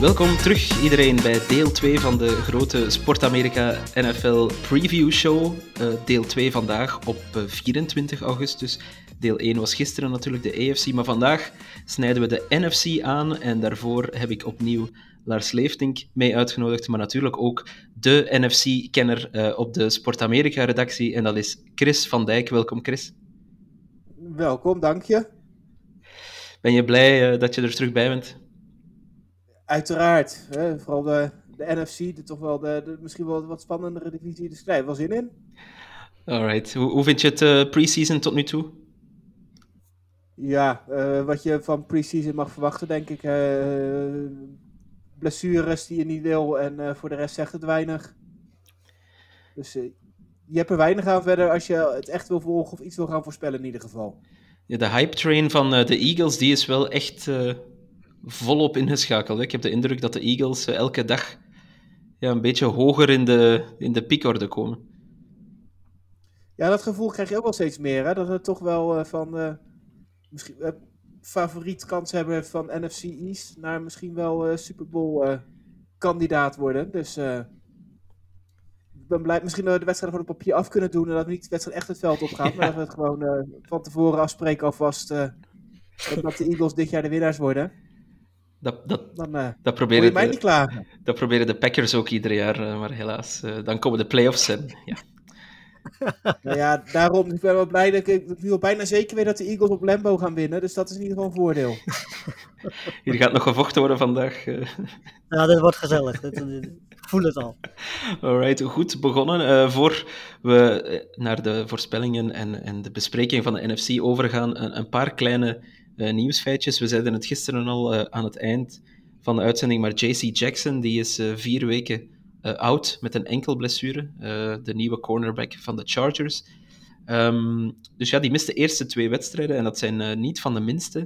Welkom terug iedereen bij deel 2 van de grote Sport Amerika NFL Preview Show. Eh, deel 2 vandaag op eh, 24 augustus. Deel 1 was gisteren natuurlijk de AFC, maar vandaag snijden we de NFC aan en daarvoor heb ik opnieuw Lars Leeftink mee uitgenodigd, maar natuurlijk ook de NFC-kenner eh, op de Sport Amerika redactie en dat is Chris van Dijk. Welkom Chris. Welkom, dank je. Ben je blij eh, dat je er terug bij bent? Uiteraard. Hè, vooral de, de NFC, de, toch wel de, de, misschien wel wat spannendere divisie. Dus krijg wel zin in. Alright, hoe, hoe vind je het eh, pre-season tot nu toe? Ja, eh, wat je van pre-season mag verwachten, denk ik. eh, blessures die je niet wil en voor de rest zegt het weinig. Dus je hebt er weinig aan verder als je het echt wil volgen of iets wil gaan voorspellen in ieder geval. Ja, de hype train van de Eagles die is wel echt volop ingeschakeld. hè. Ik heb de indruk dat de Eagles eh, elke dag ja, een beetje hoger in de, in de piekorde komen. Ja, dat gevoel krijg je ook wel steeds meer. Hè? Dat het toch wel eh, van eh, misschien favoriet kans hebben van NFC East naar misschien wel Super Bowl kandidaat worden. Dus ik ben blij misschien dat we de wedstrijd gewoon op papier af kunnen doen en dat we niet de wedstrijd echt het veld op gaan. Maar dat we het gewoon van tevoren afspreken alvast dat de Eagles dit jaar de winnaars worden. Dat, dat, Dan eh dat, je proberen mij niet de, klagen. dat proberen de Packers ook ieder jaar, eh, maar helaas. eh, dan komen de playoffs en ja. Nou ja, daarom ik ben wel blij dat ik, ik wil bijna zeker weet dat de Eagles op Lambo gaan winnen. Dus dat is in ieder geval een voordeel. Hier gaat nog gevochten worden vandaag. Ja, dit wordt gezellig. Ik voel het al. Alright, goed begonnen. Eh, voor we naar de voorspellingen en, en de bespreking van de NFC overgaan, een, een paar kleine eh, nieuwsfeitjes. We zeiden het gisteren al eh, aan het eind van de uitzending, maar JC Jackson die is eh, vier weken oud met een enkel blessure, eh, de nieuwe cornerback van de Chargers. Ehm, dus ja, die mist de eerste twee wedstrijden en dat zijn niet van de minste.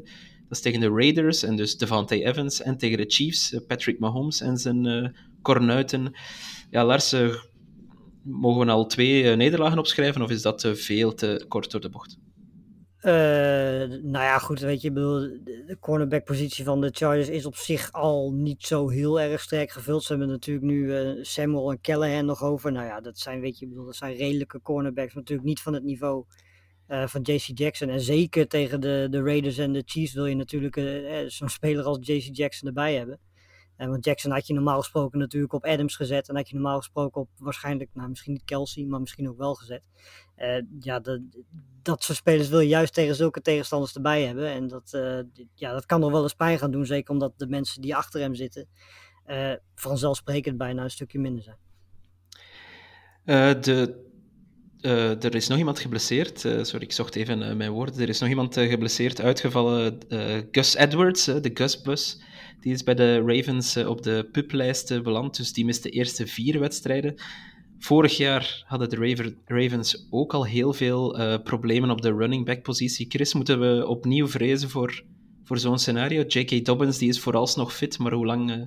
Dat is tegen de Raiders en dus Devante Evans en tegen de Chiefs, Patrick Mahomes en zijn kornuiten. Ja, Lars, mogen we al twee nederlagen opschrijven of is dat veel te kort door de bocht? Eh, nou ja, goed, weet je, bedoel, de cornerback-positie van de Chargers is op zich al niet zo heel erg sterk gevuld. Ze hebben natuurlijk nu eh, Samuel en Callahan nog over. Nou ja, dat zijn, weet je, bedoel, dat zijn redelijke cornerbacks, maar natuurlijk niet van het niveau eh, van JC Jackson. En zeker tegen de, de Raiders en de Chiefs wil je natuurlijk zo'n speler als JC Jackson erbij hebben. Eh, want Jackson had je normaal gesproken natuurlijk op Adams gezet. En had je normaal gesproken op waarschijnlijk, nou misschien niet Kelsey, maar misschien ook wel gezet. Eh, ja, dat, soort spelers wil je juist tegen zulke tegenstanders erbij hebben. En dat, eh, ja, dat kan nog wel eens pijn gaan doen. Zeker omdat de mensen die achter hem zitten vanzelfsprekend bijna een stukje minder zijn. De, er is nog iemand geblesseerd. Sorry, ik zocht even eh, mijn woorden. Er is nog iemand geblesseerd, uitgevallen. Gus Edwards, de Gus-bus. Die is bij de Ravens eh, op de puplijst eh, beland. Dus die mist de eerste vier wedstrijden. Vorig jaar hadden de Ravens ook al heel veel eh, problemen op de running back positie. Chris, moeten we opnieuw vrezen voor, voor zo'n scenario? J.K. Dobbins die is vooralsnog fit, maar hoe lang, eh,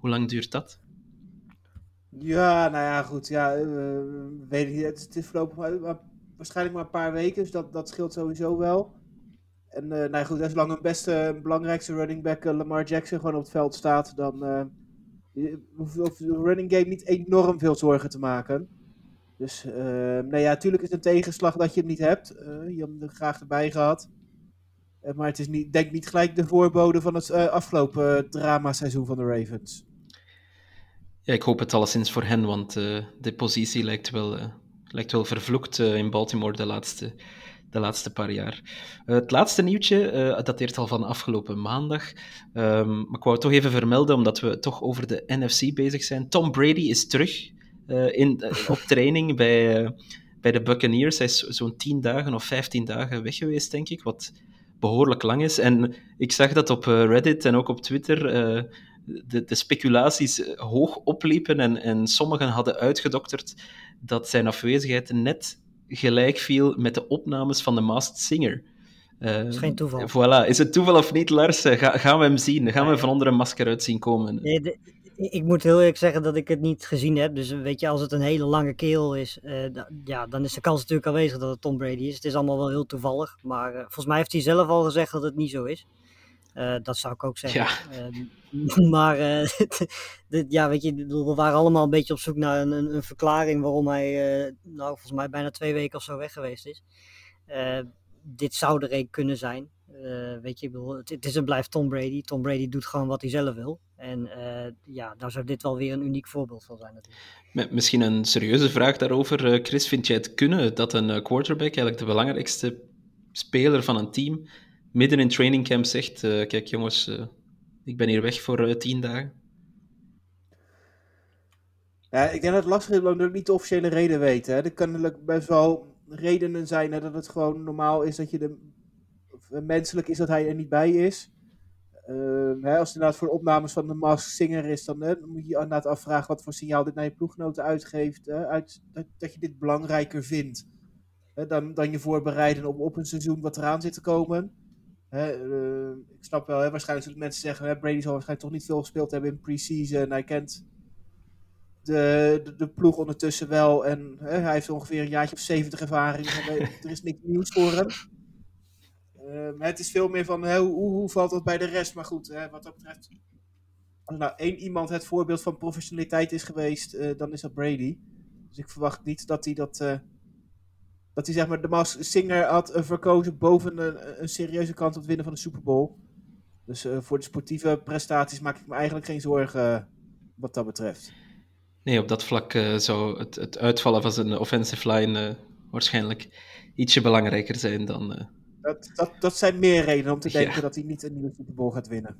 hoe lang duurt dat? Ja, nou ja, goed. Ja, weet ik. Het is, voorlopig waarschijnlijk maar een paar weken, dus dat, dat scheelt sowieso wel. En eh nou ja, goed, zolang een beste, belangrijkste running back eh, Lamar Jackson gewoon op het veld staat, dan eh hoeft de running game niet enorm veel zorgen te maken. Dus, eh nou ja, natuurlijk is het een tegenslag dat je hem niet hebt. Eh, je had hem er graag erbij gehad. Eh, maar het is niet, denk niet gelijk de voorbode van het afgelopen uh, drama-seizoen van de Ravens. Ja, ik hoop het alleszins voor hen, want de positie lijkt wel, lijkt wel vervloekt in Baltimore de laatste, de laatste paar jaar. Het laatste nieuwtje eh dateert al van afgelopen maandag. Ehm, maar ik wou het toch even vermelden, omdat we toch over de NFC bezig zijn. Tom Brady is terug eh, in, eh, op training bij, bij de Buccaneers. Hij is zo'n 10 dagen of 15 dagen weg geweest, denk ik. Wat behoorlijk lang is. En ik zag dat op Reddit en ook op Twitter de, de speculaties hoog opliepen en, en sommigen hadden uitgedokterd dat zijn afwezigheid net gelijk viel met de opnames van The Masked Singer. Dat is geen toeval. Voilà. Is het toeval of niet, Lars? Ga, gaan we hem zien? Gaan we van onder een masker uit zien komen? Nee, de, ik moet heel eerlijk zeggen dat ik het niet gezien heb. Dus weet je, als het een hele lange keel is, uh, ja, dan is de kans natuurlijk aanwezig dat het Tom Brady is. Het is allemaal wel heel toevallig. Maar uh, volgens mij heeft hij zelf al gezegd dat het niet zo is. Uh, dat zou ik ook zeggen. Ja. Ehm, maar dit, ja, weet je, we waren allemaal een beetje op zoek naar een, een, een verklaring waarom hij, nou, volgens mij bijna twee weken of zo weg geweest is. dit zou er een kunnen zijn. Weet je, bedoel, het, het, is en blijft Tom Brady. Tom Brady doet gewoon wat hij zelf wil. En ja, daar zou dit wel weer een uniek voorbeeld van zijn natuurlijk. Misschien een serieuze vraag daarover. Chris, vind jij het kunnen dat een quarterback, eigenlijk de belangrijkste speler van een team, midden in training camp zegt, kijk jongens, ik ben hier weg voor tien dagen? Ja, ik denk dat het lastig is omdat we niet de officiële reden weten. Hè. Er kunnen best wel redenen zijn dat het gewoon normaal is dat je de menselijk is dat hij er niet bij is. Uh, hè, als het inderdaad voor opnames van de Mask Singer is, dan, dan moet je je inderdaad afvragen wat voor signaal dit naar je ploeggenoten uitgeeft. Hè, uit, dat, dat, je dit belangrijker vindt dan, dan je voorbereiden op, op een seizoen wat eraan zit te komen. Hè, uh, ik snap wel, waarschijnlijk zullen mensen zeggen, hè, Brady zal waarschijnlijk toch niet veel gespeeld hebben in pre-season. Hij kent de, de, de, ploeg ondertussen wel en hij heeft ongeveer een jaartje of 70 ervaring. er is niks nieuws voor hem. Uh, het is veel meer van hè, hoe, hoe, valt dat bij de rest. Maar goed, hè, wat dat betreft. Als nou één iemand het voorbeeld van professionaliteit is geweest, uh, dan is dat Brady. Dus ik verwacht niet dat hij dat. Dat hij zeg maar de Mas Singer had verkozen boven een, een, serieuze kans op het winnen van de Super Bowl. Dus voor de sportieve prestaties maak ik me eigenlijk geen zorgen wat dat betreft. Nee, op dat vlak zou het, het, uitvallen van zijn offensive line waarschijnlijk ietsje belangrijker zijn dan dat, dat, dat zijn meer redenen om te denken ja. dat hij niet een nieuwe Super Bowl gaat winnen.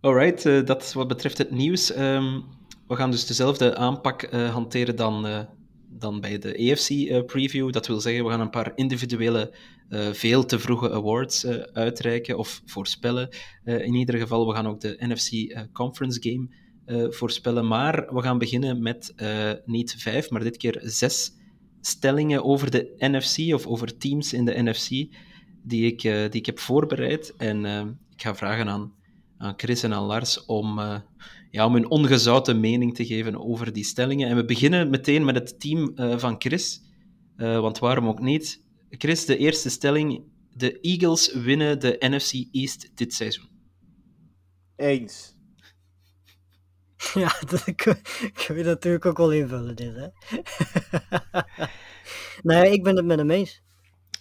Alright, dat wat betreft het nieuws. Um, we gaan dus dezelfde aanpak hanteren dan, dan bij de AFC-preview. dat wil zeggen, we gaan een paar individuele, veel te vroege awards uitreiken of voorspellen. in ieder geval, we gaan ook de NFC Conference Game voorspellen. Maar we gaan beginnen met niet vijf, maar dit keer zes stellingen over de NFC of over teams in de NFC die ik, die ik heb voorbereid. En ik ga vragen aan, aan Chris en aan Lars om, ja, om hun ongezouten mening te geven over die stellingen. En we beginnen meteen met het team van Chris, want waarom ook niet? Chris, de eerste stelling. De Eagles winnen de NFC East dit seizoen. Eens. Ja, dat kun je natuurlijk ook wel invullen, dit, hè? nee, ik ben het met hem eens.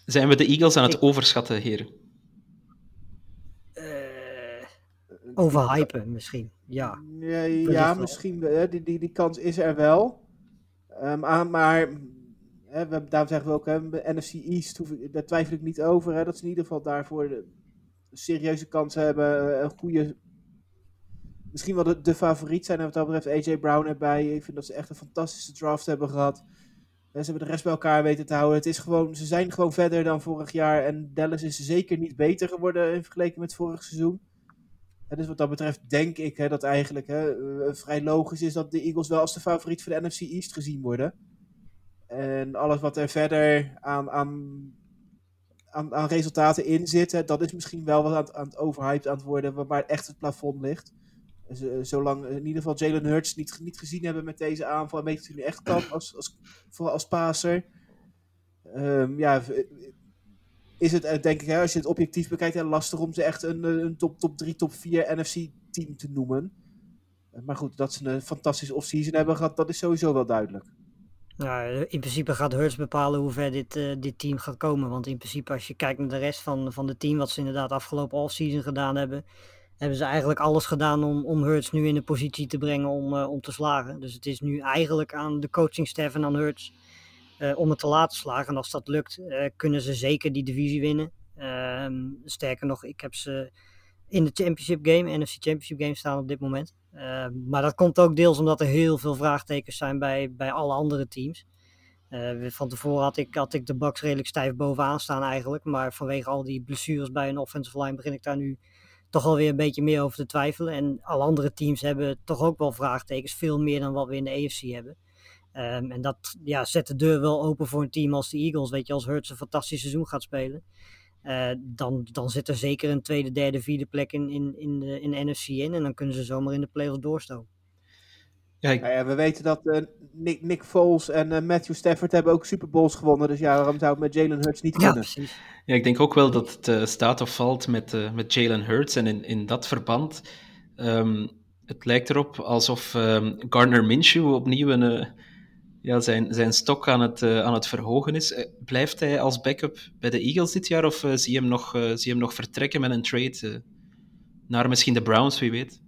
Zijn we de Eagles aan het ik... overschatten, heren? Uh, overhypen, misschien, ja. Ja, ja misschien, die, die, die kans is er wel. Um, maar, hè, we, daarom zeggen we ook, hè, NFC East, hoef ik, daar twijfel ik niet over. Hè, dat ze in ieder geval daarvoor de serieuze kans hebben, een goede misschien wel de, de favoriet zijn. En wat dat betreft AJ Brown erbij. Ik vind dat ze echt een fantastische draft hebben gehad. En ze hebben de rest bij elkaar weten te houden. Het is gewoon, ze zijn gewoon verder dan vorig jaar. En Dallas is zeker niet beter geworden in vergelijking met vorig seizoen. Dus wat dat betreft denk ik hè, dat eigenlijk hè, eh, vrij logisch is dat de Eagles wel als de favoriet voor de NFC East gezien worden. En alles wat er verder aan, aan, aan, aan resultaten in zit, dat is misschien wel wat aan, het overhyped aan het worden, waar echt het plafond ligt. Zolang in ieder geval Jalen Hurts niet, niet gezien hebben met deze aanval. En weet dat hij nu echt kan als, als, vooral als passer. Um, ja, is het eh, denk ik, hè, als je het objectief bekijkt, heel lastig om ze echt een, een top, top 3, top 4 NFC team te noemen. Maar goed, dat ze een fantastische offseason hebben gehad, dat is sowieso wel duidelijk. In principe gaat Hurts bepalen hoe ver dit, dit team gaat komen. Want in principe, als je kijkt naar de rest van, van het team, wat ze inderdaad afgelopen offseason gedaan hebben, hebben ze eigenlijk alles gedaan om, om Hurts nu in de positie te brengen om, om te slagen. Dus het is nu eigenlijk aan de coachingstaf en aan Hurts om het te laten slagen. En als dat lukt, uh, kunnen ze zeker die divisie winnen. Ehm, sterker nog, ik heb ze in de championship game, NFC championship game staan op dit moment. Ehm, maar dat komt ook deels omdat er heel veel vraagtekens zijn bij, bij alle andere teams. Uh, van tevoren had ik, had ik de Bucks redelijk stijf bovenaan staan eigenlijk. Maar vanwege al die blessures bij een offensive line begin ik daar nu toch alweer een beetje meer over te twijfelen. En alle andere teams hebben toch ook wel vraagtekens. Veel meer dan wat we in de AFC hebben. Um, en dat ja, zet de deur wel open voor een team als de Eagles. Weet je, als Hurts een fantastisch seizoen gaat spelen. Uh, dan, dan zit er zeker een tweede, derde, vierde plek in, in, in, de, in de NFC in. En dan kunnen ze zomaar in de playoffs doorstomen. Ja, ik... nou ja, we weten dat uh, Nick, Nick Foles en uh, Matthew Stafford hebben ook Super Bowls gewonnen. Dus ja, waarom zou het met Jalen Hurts niet kunnen? Ja, ja, ik denk ook wel dat het uh, staat of valt met, met Jalen Hurts. En in, in dat verband, um, het lijkt erop alsof um, Gardner Minshew opnieuw een, ja, zijn, zijn stok aan het, aan het verhogen is. blijft hij als backup bij de Eagles dit jaar? Of zie je hem nog, je hem nog vertrekken met een trade naar misschien de Browns, wie weet?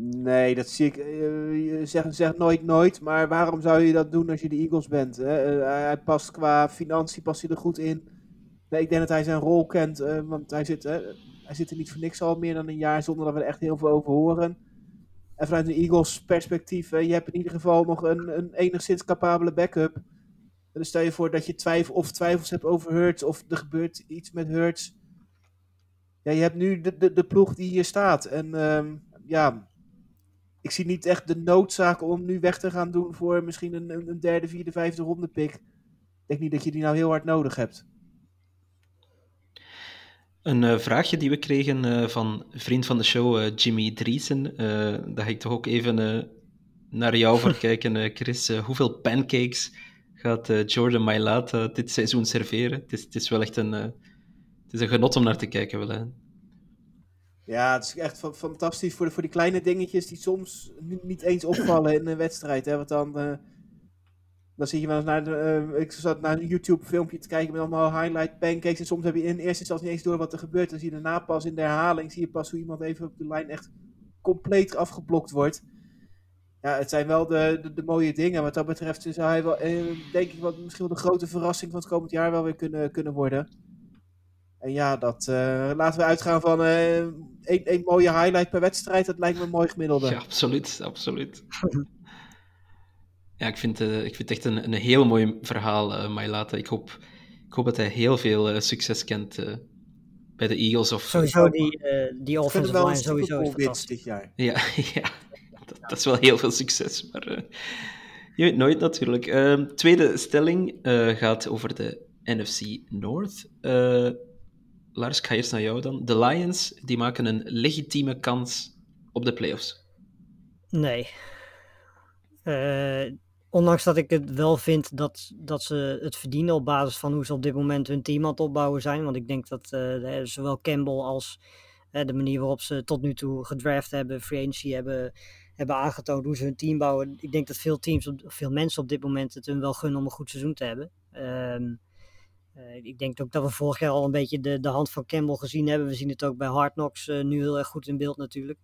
Nee, dat zie ik. Uh, zeg, zeg nooit nooit. Maar waarom zou je dat doen als je de Eagles bent? Hè? Uh, hij past qua financiën past hij er goed in. Ik denk dat hij zijn rol kent. Uh, want hij zit, hij zit er niet voor niks al meer dan een jaar zonder dat we er echt heel veel over horen. En vanuit een Eagles perspectief, je hebt in ieder geval nog een, een enigszins capabele backup. Dan stel je voor dat je twijfel, of twijfels hebt over Hurts of er gebeurt iets met Hurts. Ja, je hebt nu de, de, de ploeg die hier staat. En ehm, ja, ik zie niet echt de noodzaak om nu weg te gaan doen voor misschien een, een derde, vierde, vijfde ronde pick. Ik denk niet dat je die nou heel hard nodig hebt. Een uh, vraagje die we kregen uh, van vriend van de show, uh, Jimmy Driesen. daar ga ik toch ook even naar jou voor kijken, Chris. hoeveel pancakes gaat Jordan Mailata dit seizoen serveren? Het is, het is wel echt een, het is een genot om naar te kijken. Wel, hè? Ja, het is echt fantastisch voor, de, voor die kleine dingetjes die soms niet eens opvallen in een wedstrijd. Hè? Want dan, dan zie je wel eens naar, de, uh, ik zat naar een YouTube filmpje te kijken met allemaal highlight pancakes. En soms heb je in eerste instantie niet eens door wat er gebeurt. Dan zie je daarna pas in de herhaling, zie je pas hoe iemand even op de lijn echt compleet afgeblokt wordt. Ja, het zijn wel de, de, de mooie dingen. Wat dat betreft zou hij wel, uh, denk ik, wat, misschien wel de grote verrassing van het komend jaar wel weer kunnen, kunnen worden. En ja, dat, uh, laten we uitgaan van uh, een, mooie highlight per wedstrijd. Dat lijkt me een mooi gemiddelde. Ja, absoluut. absoluut. ja, ik vind, uh, ik vind het echt een, een heel mooi verhaal, uh, Mailata. Ik hoop, ik hoop dat hij heel veel succes kent bij de Eagles. Of, sowieso die, die offensive line sowieso is fantastisch. dit jaar. Ja, ja dat, dat, is wel heel veel succes. Maar je weet nooit natuurlijk. Ehm, tweede stelling gaat over de NFC North. Lars, ik ga eerst naar jou dan. De Lions die maken een legitieme kans op de playoffs. Nee. Uh, ondanks dat ik het wel vind dat, dat ze het verdienen op basis van hoe ze op dit moment hun team aan het opbouwen zijn. Want ik denk dat uh, zowel Campbell als uh, de manier waarop ze tot nu toe gedraft hebben, free agency hebben, hebben aangetoond hoe ze hun team bouwen. Ik denk dat veel teams, veel mensen op dit moment het hun wel gunnen om een goed seizoen te hebben. Uh, uh, ik denk ook dat we vorig jaar al een beetje de, de hand van Campbell gezien hebben. We zien het ook bij Hard Knocks nu heel erg goed in beeld natuurlijk.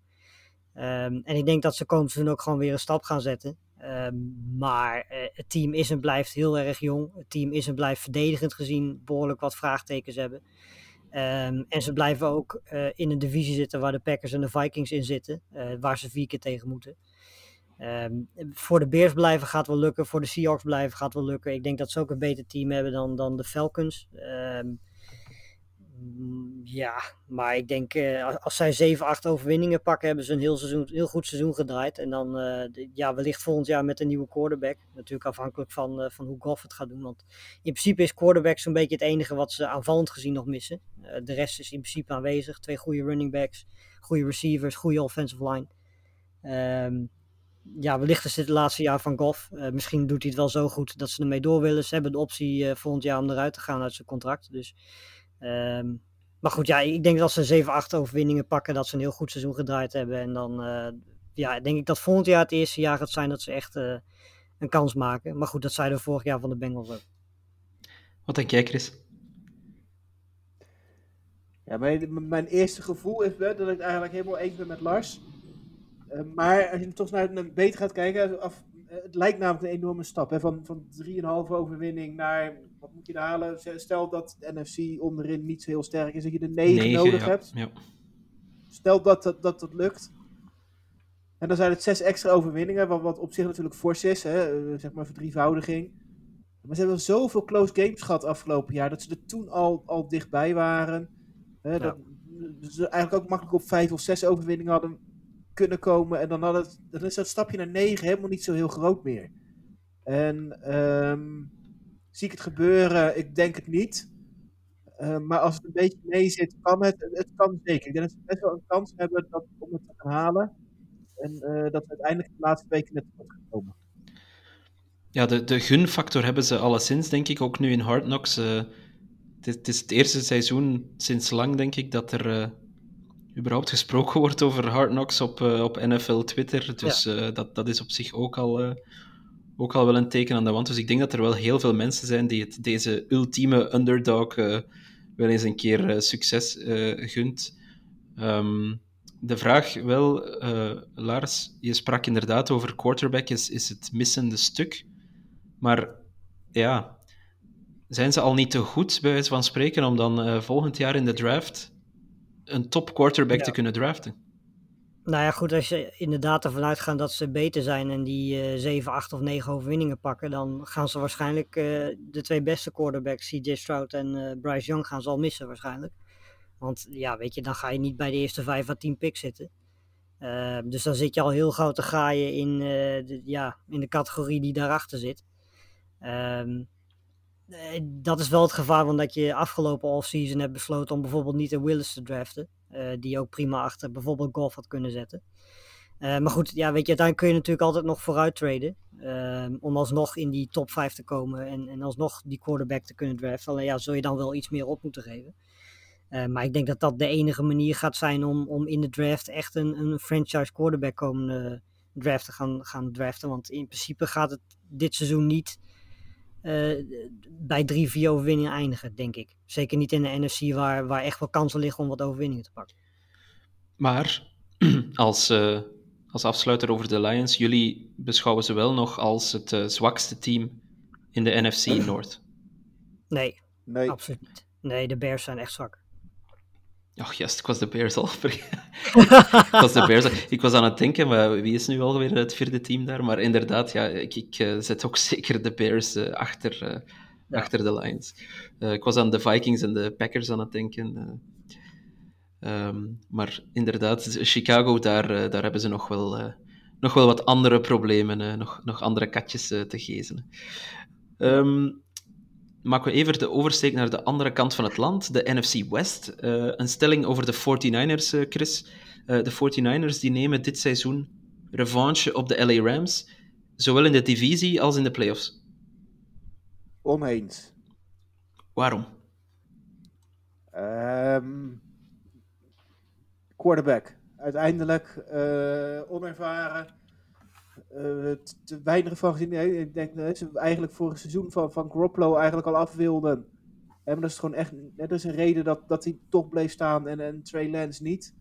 Um, en ik denk dat ze komend seizoen ook gewoon weer een stap gaan zetten. Um, maar uh, het team is en blijft heel erg jong. Het team is en blijft verdedigend gezien behoorlijk wat vraagtekens hebben. Um, en ze blijven ook in een divisie zitten waar de Packers en de Vikings in zitten. waar ze vier keer tegen moeten. Um, voor de Bears blijven gaat wel lukken. Voor de Seahawks blijven gaat wel lukken. Ik denk dat ze ook een beter team hebben dan, dan de Falcons. Um, ja, maar ik denk uh, als zij 7, 8 overwinningen pakken, hebben ze een heel, seizoen, heel goed seizoen gedraaid. En dan de, ja, wellicht volgend jaar met een nieuwe quarterback. Natuurlijk afhankelijk van, uh, van hoe Goff het gaat doen. Want in principe is quarterback zo'n beetje het enige wat ze aanvallend gezien nog missen. de rest is in principe aanwezig. Twee goede running backs, goede receivers, goede offensive line. Um, ja, wellicht is dit het laatste jaar van Goff. Misschien doet hij het wel zo goed dat ze ermee door willen. Ze hebben de optie volgend jaar om eruit te gaan uit zijn contract. Dus, um, maar goed, ja, ik denk dat ze 7, 8 overwinningen pakken, dat ze een heel goed seizoen gedraaid hebben. En dan uh, ja, denk ik dat volgend jaar het eerste jaar gaat zijn dat ze echt een kans maken. Maar goed, dat zeiden we vorig jaar van de Bengals ook. Wat denk jij, Chris? Ja, mijn, mijn eerste gevoel is wel dat ik eigenlijk helemaal eens ben met Lars. Eh, maar als je toch naar, beter gaat kijken, af, eh, het lijkt namelijk een enorme stap. Hè? Van, van 3,5 overwinning naar, wat moet je er halen? Stel dat de NFC onderin niet zo heel sterk is, dat je de 9, 9 nodig ja, hebt. Ja. Stel dat dat, dat, dat lukt. En dan zijn het zes extra overwinningen, wat, wat op zich natuurlijk fors is, hè, eh, zeg maar verdrievoudiging. Maar ze hebben zoveel close games gehad afgelopen jaar, dat ze er toen al, al dichtbij waren. Hè, dat, ze eigenlijk ook makkelijk op vijf of zes overwinningen hadden kunnen komen. En dan, had het, dan is dat stapje naar negen helemaal niet zo heel groot meer. En ehm, zie ik het gebeuren? Ik denk het niet. Uh, maar als het een beetje mee zit, kan het. Het kan zeker. Ik denk dat ze best wel een kans hebben dat, om het te gaan halen. En uh, dat we uiteindelijk de laatste weken net goed komen. Ja, de, de gunfactor hebben ze alleszins, denk ik, ook nu in Hard Knocks. Uh, het, is, het, is, het eerste seizoen sinds lang, denk ik, dat er überhaupt gesproken wordt over Hard Knocks op, op NFL Twitter. Dus ja. dat, dat is op zich ook al ook al wel een teken aan de wand. Dus ik denk dat er wel heel veel mensen zijn die het deze ultieme underdog uh, wel eens een keer uh, succes uh, gunt. Um, de vraag wel, Lars, je sprak inderdaad over quarterback, is, is het missende stuk. Maar ja, zijn ze al niet te goed, bij wijze van spreken, om dan volgend jaar in de draft een top quarterback ja. te kunnen draften? Nou ja, goed, als je inderdaad ervan uitgaat dat ze beter zijn en die uh, 7, 8 of 9 overwinningen pakken, dan gaan ze waarschijnlijk uh, de twee beste quarterbacks, CJ Stroud en uh, Bryce Young, gaan ze al missen waarschijnlijk. Want ja, weet je, dan ga je niet bij de eerste 5 à 10 picks zitten. Uh, dus dan zit je al heel groot te gaaien in, de, ja, in de categorie die daarachter zit. Um, dat is wel het gevaar, want dat je afgelopen offseason hebt besloten om bijvoorbeeld niet een Willis te draften. Uh, die ook prima achter bijvoorbeeld golf had kunnen zetten. Uh, maar goed, ja, weet je, uiteindelijk kun je natuurlijk altijd nog vooruit traden. Uh, om alsnog in die top 5 te komen en, en alsnog die quarterback te kunnen draften. Alleen ja, zul je dan wel iets meer op moeten geven. Uh, maar ik denk dat dat de enige manier gaat zijn om, om in de draft echt een, een franchise quarterback komende draft te gaan, gaan draften. Want in principe gaat het dit seizoen niet bij drie, vier overwinningen eindigen, denk ik. Zeker niet in de NFC waar, waar echt wel kansen liggen om wat overwinningen te pakken. Maar als, uh, als afsluiter over de Lions, jullie beschouwen ze wel nog als het uh, zwakste team in de NFC North? Nee, nee, absoluut niet. Nee, de Bears zijn echt zwak. Ach, juist, ik was de Bears al ik, was de Bears. ik was aan het denken, maar wie is nu alweer het vierde team daar? Maar inderdaad, ja, ik, ik uh, zet ook zeker de Bears uh, achter, uh, ja. achter de Lions. ik was aan de Vikings en de Packers aan het denken. Um, maar inderdaad, Chicago, daar, daar hebben ze nog wel, nog wel wat andere problemen, nog, nog andere katjes te gezen. Um, maken we even de oversteek naar de andere kant van het land, de NFC West. Uh, een stelling over de 49ers, uh, Chris. Uh, de 49ers die nemen dit seizoen revanche op de LA Rams, zowel in de divisie als in de playoffs. Oneens. Waarom? Um, quarterback. Uiteindelijk onervaren te weinig van gezien. Ik denk dat ze eigenlijk vorig seizoen van, van eigenlijk al af wilden. En maar dat is gewoon echt. Dat is een reden dat, dat hij toch bleef staan en, en Trey Lance niet.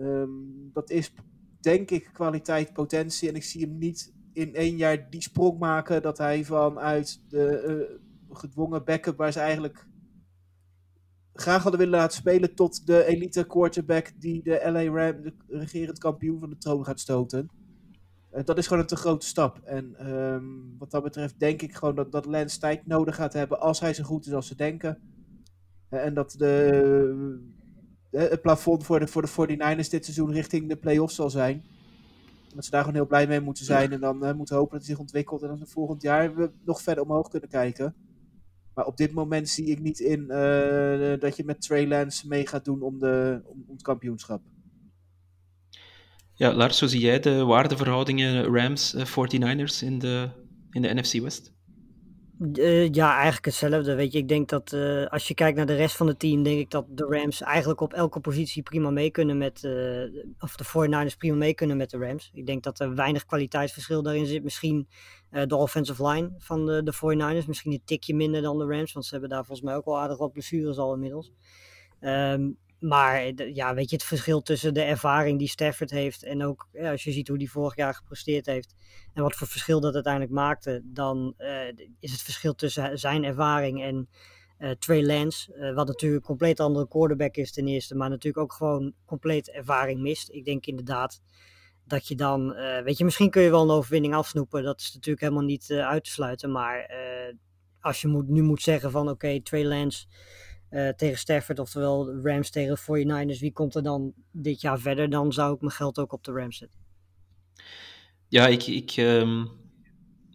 Um, dat is denk ik kwaliteit, potentie. En ik zie hem niet in één jaar die sprong maken dat hij vanuit de uh, gedwongen backup waar ze eigenlijk graag hadden willen laten spelen tot de elite quarterback die de LA Ram, de regerend kampioen van de troon gaat stoten. Uh, dat is gewoon een te grote stap. En um, wat dat betreft denk ik gewoon dat, dat Lance tijd nodig gaat hebben als hij zo goed is als ze denken. Uh, en dat de, uh, het plafond voor de, voor de 49ers dit seizoen richting de playoffs zal zijn. Dat ze daar gewoon heel blij mee moeten zijn. En dan moeten hopen dat hij zich ontwikkelt. En dan volgend jaar nog verder omhoog kunnen kijken. Maar op dit moment zie ik niet in dat je met Trey Lance mee gaat doen om, de, om, om het kampioenschap. Ja, Lars, hoe zie jij de waardeverhoudingen Rams-49ers in de, in de NFC West? Uh, ja, eigenlijk hetzelfde. Weet je, ik denk dat uh, als je kijkt naar de rest van het team, denk ik dat de Rams eigenlijk op elke positie prima mee kunnen met, of de 49ers prima mee kunnen met de Rams. Ik denk dat er weinig kwaliteitsverschil daarin zit. Misschien de offensive line van de, de 49ers, misschien een tikje minder dan de Rams, want ze hebben daar volgens mij ook wel aardig wat blessures al inmiddels. Um, maar ja, weet je, het verschil tussen de ervaring die Stafford heeft en ook ja, als je ziet hoe die vorig jaar gepresteerd heeft en wat voor verschil dat uiteindelijk maakte, dan uh, is het verschil tussen zijn ervaring en uh, Trey Lance, wat natuurlijk een compleet andere quarterback is ten eerste, maar natuurlijk ook gewoon compleet ervaring mist. Ik denk inderdaad dat je dan, eh, weet je, misschien kun je wel een overwinning afsnoepen. Dat is natuurlijk helemaal niet eh, uit te sluiten. Maar eh, als je moet, nu moet zeggen van oké, Trey Lance eh, tegen Stafford, oftewel Rams tegen 49ers, wie komt er dan dit jaar verder? Dan zou ik mijn geld ook op de Rams zetten. Ja, ik, ik, ehm,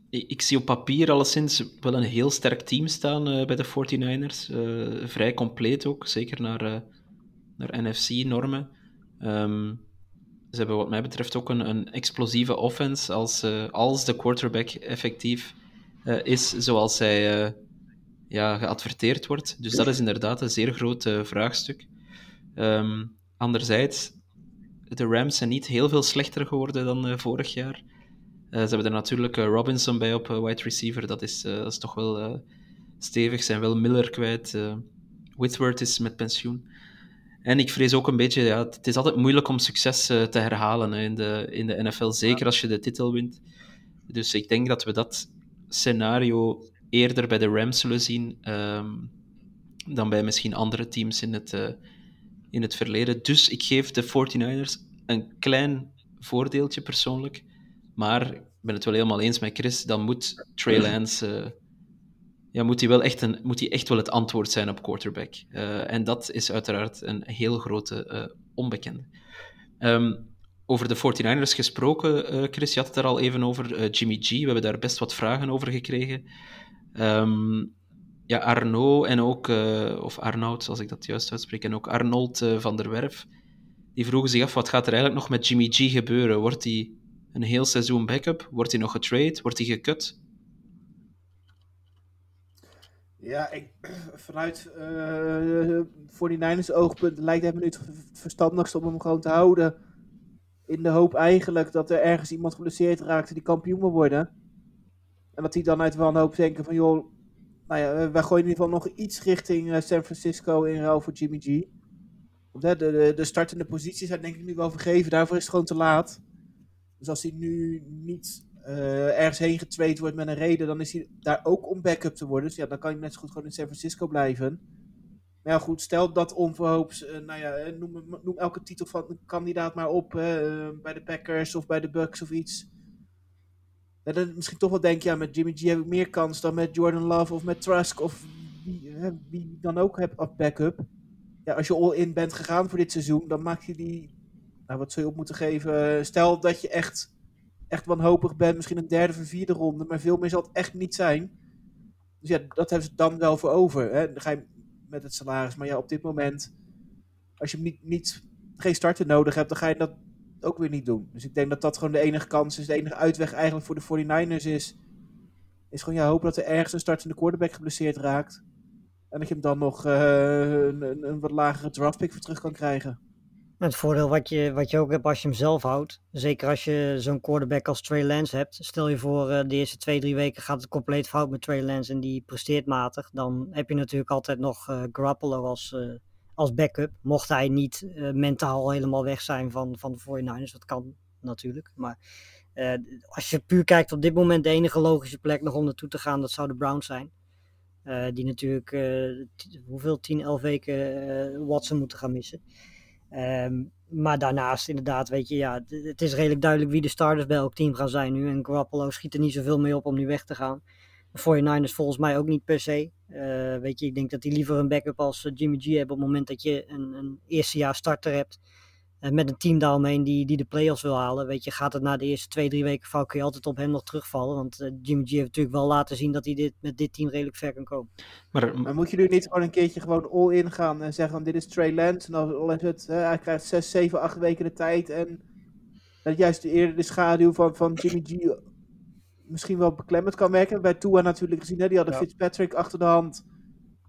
ik, zie op papier alleszins wel een heel sterk team staan eh, bij de 49ers. Eh, vrij compleet ook, zeker naar, naar NFC-normen. Ehm, ze hebben wat mij betreft ook een, een explosieve offense als, als de quarterback effectief is zoals zij eh, ja, geadverteerd wordt. Dus dat is inderdaad een zeer groot eh, vraagstuk. Ehm, anderzijds, de Rams zijn niet heel veel slechter geworden dan eh, vorig jaar. Eh, ze hebben er natuurlijk Robinson bij op wide receiver. Dat is, dat is toch wel stevig. Zijn wel Miller kwijt. Whitworth is met pensioen. En ik vrees ook een beetje, ja, het is altijd moeilijk om succes te herhalen hè, in, de, in de NFL, zeker als je de titel wint. Dus ik denk dat we dat scenario eerder bij de Rams zullen zien ehm, dan bij misschien andere teams in het, eh, in het verleden. Dus ik geef de 49ers een klein voordeeltje persoonlijk. Maar ik ben het wel helemaal eens met Chris, dan moet Trey Lance... eh, ja, moet hij wel echt, een, moet hij echt wel het antwoord zijn op quarterback. Eh, en dat is uiteraard een heel grote onbekende. Ehm, over de 49ers gesproken, Chris, je had het daar al even over. Jimmy G, we hebben daar best wat vragen over gekregen. Ehm, ja, Arno en ook, eh, of Arnoud, als ik dat juist uitspreek, en ook Arnold eh, van der Werf, die vroegen zich af, wat gaat er eigenlijk nog met Jimmy G gebeuren? Wordt hij een heel seizoen backup? Wordt hij nog getrade? Wordt hij gekut? Ja, ik, vanuit eh 49ers oogpunt lijkt het me nu het verstandigst om hem gewoon te houden. In de hoop eigenlijk dat er ergens iemand geblesseerd raakt die kampioen wil worden. En dat die dan uit wanhoop denken van joh, nou ja, eh, wij gooien in ieder geval nog iets richting eh, San Francisco in ruil voor Jimmy G. De, de, de startende posities zijn denk ik nu wel vergeven, daarvoor is het gewoon te laat. Dus als hij nu niet eh, ergens heen getraind wordt met een reden, dan is hij daar ook om backup te worden. Dus ja, dan kan hij net zo goed gewoon in San Francisco blijven. Maar ja, goed, stel dat onverhoops, nou ja, noem, noem elke titel van een kandidaat maar op, bij de Packers of bij de Bucks of iets. Dan misschien toch wel denk ja, met Jimmy G heb ik meer kans dan met Jordan Love of met Trask of wie, wie dan ook heb op backup. Ja, als je all-in bent gegaan voor dit seizoen, dan maak je die, nou wat zou je op moeten geven? Stel dat je echt echt wanhopig bent, misschien een derde of vierde ronde, maar veel meer zal het echt niet zijn. Dus ja, dat hebben ze dan wel voor over. Hè? Dan ga je met het salaris. Maar ja, op dit moment, als je niet, niet, geen starter nodig hebt, dan ga je dat ook weer niet doen. Dus ik denk dat dat gewoon de enige kans is, de enige uitweg eigenlijk voor de 49ers is. Is gewoon ja, hopen dat er ergens een startende quarterback geblesseerd raakt. En dat je hem dan nog eh, een, een, wat lagere draftpick voor terug kan krijgen. Het voordeel wat je, wat je ook hebt als je hem zelf houdt, zeker als je zo'n quarterback als Trey Lance hebt. Stel je voor eh, de eerste twee, drie weken gaat het compleet fout met Trey Lance en die presteert matig. Dan heb je natuurlijk altijd nog Garoppolo als, als backup. Mocht hij niet eh, mentaal helemaal weg zijn van, van de 49ers, dat kan natuurlijk. Maar eh, als je puur kijkt op dit moment de enige logische plek nog om naartoe te gaan, dat zou de Browns zijn. Eh, die natuurlijk hoeveel, 10, 11 weken Watson moeten gaan missen. Ehm, maar daarnaast inderdaad, weet je, ja, het is redelijk duidelijk wie de starters bij elk team gaan zijn nu. En Garoppolo schiet er niet zoveel mee op om nu weg te gaan. De 49ers volgens mij ook niet per se. Eh, weet je, ik denk dat die liever een backup als eh, Jimmy G hebben op het moment dat je een, een eerstejaars starter hebt. eh, met een team daaromheen die, die de playoffs wil halen. Weet je, gaat het na de eerste twee, drie weken fout, kun je altijd op hem nog terugvallen. Want Jimmy G heeft natuurlijk wel laten zien dat hij dit, met dit team redelijk ver kan komen. Maar Maar moet je nu niet gewoon een keertje gewoon all-in gaan en zeggen dit is Trey Lance. En dan al is het, hè, hij krijgt 6, 7, 8 weken de tijd. En dat juist de, eerder de schaduw van, van Jimmy G misschien wel beklemmend kan werken. Bij Tua natuurlijk gezien, hè, die hadden Ja. Fitzpatrick achter de hand.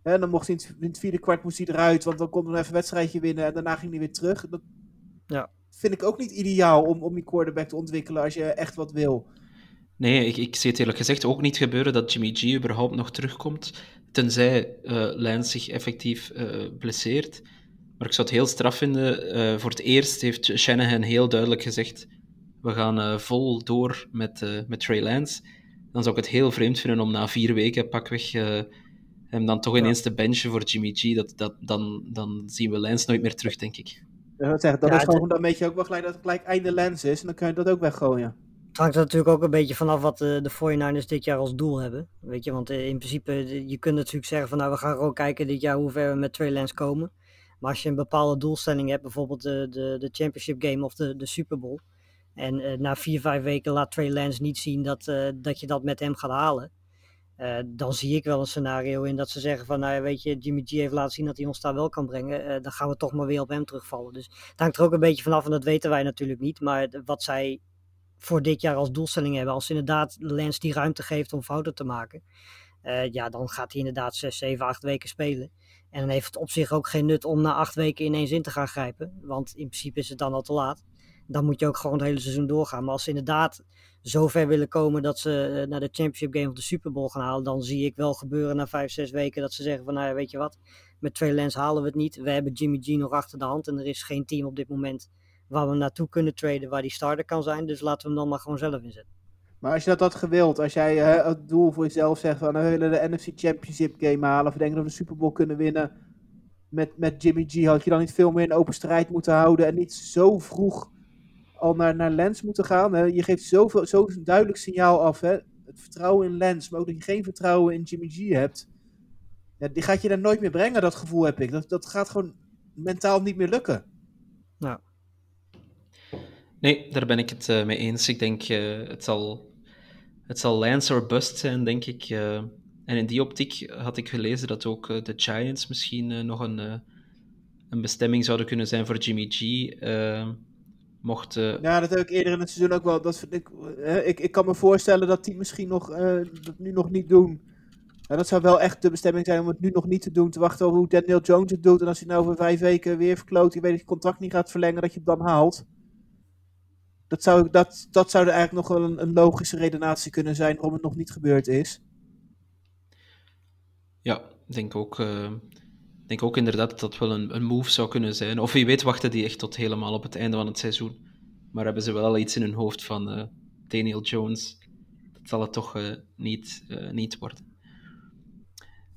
Hè, en dan mocht hij in het, in het vierde kwart moest hij eruit, want dan kon hij nog even een wedstrijdje winnen. En daarna ging hij weer terug. Dat Ja. vind ik ook niet ideaal om, om die quarterback te ontwikkelen als je echt wat wil. Nee, ik, ik zie het eerlijk gezegd ook niet gebeuren dat Jimmy G überhaupt nog terugkomt, tenzij eh Lance zich effectief eh, blesseert. Maar ik zou het heel straf vinden. eh, voor het eerst heeft Shanahan heel duidelijk gezegd, we gaan eh, vol door met, eh, met Trey Lance. Dan zou ik het heel vreemd vinden om na vier weken pakweg eh, hem dan toch Ja. ineens te benchen voor Jimmy G. Dat, dat, dan, dan zien we Lance nooit meer terug, denk ik. Dat, zeggen, dat Ja, is gewoon, dan weet je ook wel gelijk dat het gelijk einde lens is. En dan kun je dat ook weggooien. Het hangt er natuurlijk ook een beetje vanaf wat de, de 49ers dit jaar als doel hebben. Weet je, want in principe, je kunt natuurlijk zeggen van nou, we gaan gewoon kijken dit jaar hoe ver we met Trey Lance komen. Maar als je een bepaalde doelstelling hebt, bijvoorbeeld de, de, de championship game of de, de Super Bowl. En eh, na vier, vijf weken laat Trey Lance niet zien dat, eh, dat je dat met hem gaat halen. eh, dan zie ik wel een scenario in dat ze zeggen van, nou ja, weet je, Jimmy G heeft laten zien dat hij ons daar wel kan brengen. dan gaan we toch maar weer op hem terugvallen. Dus het hangt er ook een beetje vanaf en dat weten wij natuurlijk niet. Maar wat zij voor dit jaar als doelstelling hebben. Als inderdaad Lens die ruimte geeft om fouten te maken. ja, dan gaat hij inderdaad 6, 7, 8 weken spelen. En dan heeft het op zich ook geen nut om na acht weken ineens in te gaan grijpen. Want in principe is het dan al te laat. Dan moet je ook gewoon het hele seizoen doorgaan. Maar als ze inderdaad zo ver willen komen dat ze eh, naar de Championship Game of de Super Bowl gaan halen. Dan zie ik wel gebeuren na 5, 6 weken dat ze zeggen van nou ja, weet je wat. Met Trey Lance halen we het niet. We hebben Jimmy G nog achter de hand. En er is geen team op dit moment waar we naartoe kunnen traden waar die starter kan zijn. Dus laten we hem dan maar gewoon zelf inzetten. Maar als je dat had gewild, als jij eh, het doel voor jezelf zegt van we willen de NFC Championship game halen, of denken dat we de Super Bowl kunnen winnen met, met Jimmy G, had je dan niet veel meer een open strijd moeten houden en niet zo vroeg al naar, naar Lens moeten gaan? Hè? Je geeft zoveel, zo'n duidelijk signaal af, hè? het vertrouwen in Lens, maar ook dat je geen vertrouwen in Jimmy G hebt. Ja, die gaat je daar nooit meer brengen, dat gevoel heb ik. Dat, dat gaat gewoon mentaal niet meer lukken. Nee, daar ben ik het eh, mee eens. Ik denk, eh, het, zal, het zal Lance or bust zijn, denk ik. eh. en in die optiek had ik gelezen dat ook de Giants misschien nog een, eh, een bestemming zouden kunnen zijn voor Jimmy G. mocht... eh, Ja, dat heb ik eerder in het seizoen ook wel. Dat vind ik, eh, ik, ik kan me voorstellen dat die misschien nog, eh, dat nu nog niet doen. Ja, dat zou wel echt de bestemming zijn om het nu nog niet te doen. Te wachten op hoe Daniel Jones het doet. En als hij nou over vijf weken weer verkloot, je weet dat je contract niet gaat verlengen, dat je het dan haalt. Dat zou, dat, dat zou er eigenlijk nog wel een, een logische redenatie kunnen zijn waarom het nog niet gebeurd is. Ja, ik denk ook, eh, ik denk ook inderdaad dat dat wel een, een move zou kunnen zijn. Of wie weet wachten die echt tot helemaal op het einde van het seizoen. Maar hebben ze wel al iets in hun hoofd van eh, Daniel Jones. Dat zal het toch eh, niet, eh, niet worden.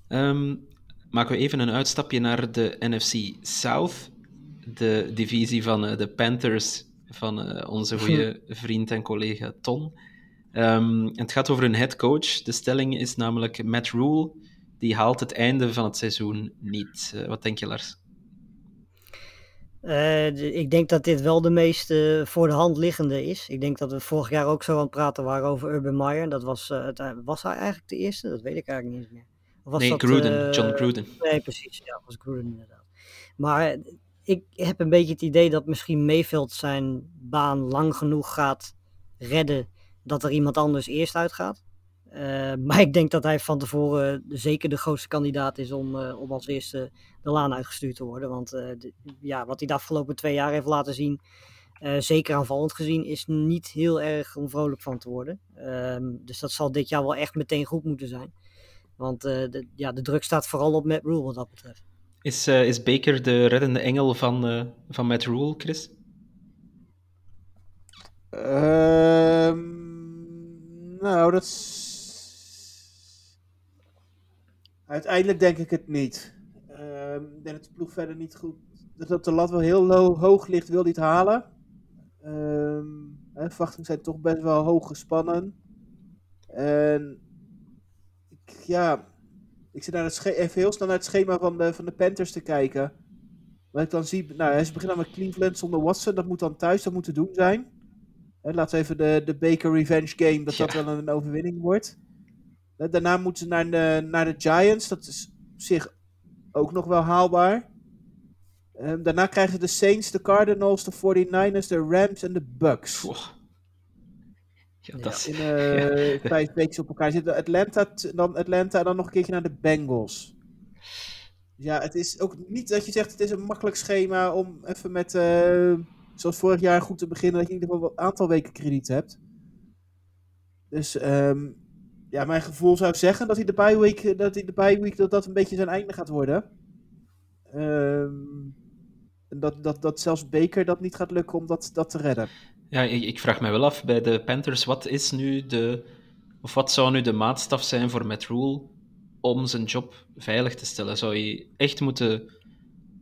Ehm, maken we even een uitstapje naar de NFC South. De divisie van de Panthers van onze goede vriend en collega Ton. Ehm, het gaat over een head coach. De stelling is namelijk Matt Rule. Die haalt het einde van het seizoen niet. Eh, wat denk je, Lars? Eh, ik denk dat dit wel de meest voor de hand liggende is. Ik denk dat we vorig jaar ook zo aan het praten waren over Urban Meyer. Dat was, eh, het, was hij eigenlijk de eerste? Dat weet ik eigenlijk niet meer. Of was nee, dat, Gruden. John Gruden. Nee, precies. Ja, dat was Gruden inderdaad. Maar ik heb een beetje het idee dat misschien Mayfield zijn baan lang genoeg gaat redden dat er iemand anders eerst uitgaat. Eh, maar ik denk dat hij van tevoren zeker de grootste kandidaat is om, eh, om als eerste de laan uitgestuurd te worden. Want eh, de- ja, wat hij de afgelopen twee jaar heeft laten zien, eh, zeker aanvallend gezien, is niet heel erg om vrolijk van te worden. Ehm, dus dat zal dit jaar wel echt meteen goed moeten zijn. Want eh, de, ja, de druk staat vooral op Matt Rule wat dat betreft. Is, eh, is Baker de reddende engel van, eh, van Matt Rule, Chris? Ehm, nou, dat is... Uiteindelijk denk ik het niet. Ehm, ik denk dat de ploeg verder niet goed... Dat, de lat wel heel lo- hoog ligt, wil hij het halen. Ehm, hè, verwachtingen zijn toch best wel hoog gespannen. En... Ik, ja... Ik zit naar het sche- even heel snel naar het schema van de, van de Panthers te kijken. Wat ik dan zie... Nou, ze beginnen met Cleveland zonder Watson. Dat moet dan thuis, dat moet te doen zijn. Hè, laten we even de, de Baker Revenge Game, dat dat wel een overwinning wordt. Hè, Daarna moeten ze naar de, naar de Giants. Dat is op zich ook nog wel haalbaar. Ehm, daarna krijgen ze de Saints, de Cardinals, de 49ers, de Rams en de Bucks. Ja, Ja. dat is... In eh, vijf weken op elkaar zitten. Atlanta, dan Atlanta en dan nog een keertje naar de Bengals. Ja, het is ook niet dat je zegt het is een makkelijk schema om even met, eh, zoals vorig jaar goed te beginnen, dat je in ieder geval een aantal weken krediet hebt. Dus ehm, ja, mijn gevoel zou zeggen dat hij de bye week, dat hij de bye week, dat dat een beetje zijn einde gaat worden. Ehm, en dat, dat, dat zelfs Baker dat niet gaat lukken om dat, dat te redden. Ja, ik, ik vraag me wel af bij de Panthers, wat is nu de... Of wat zou nu de maatstaf zijn voor Matt Rule om zijn job veilig te stellen? Zou hij echt moeten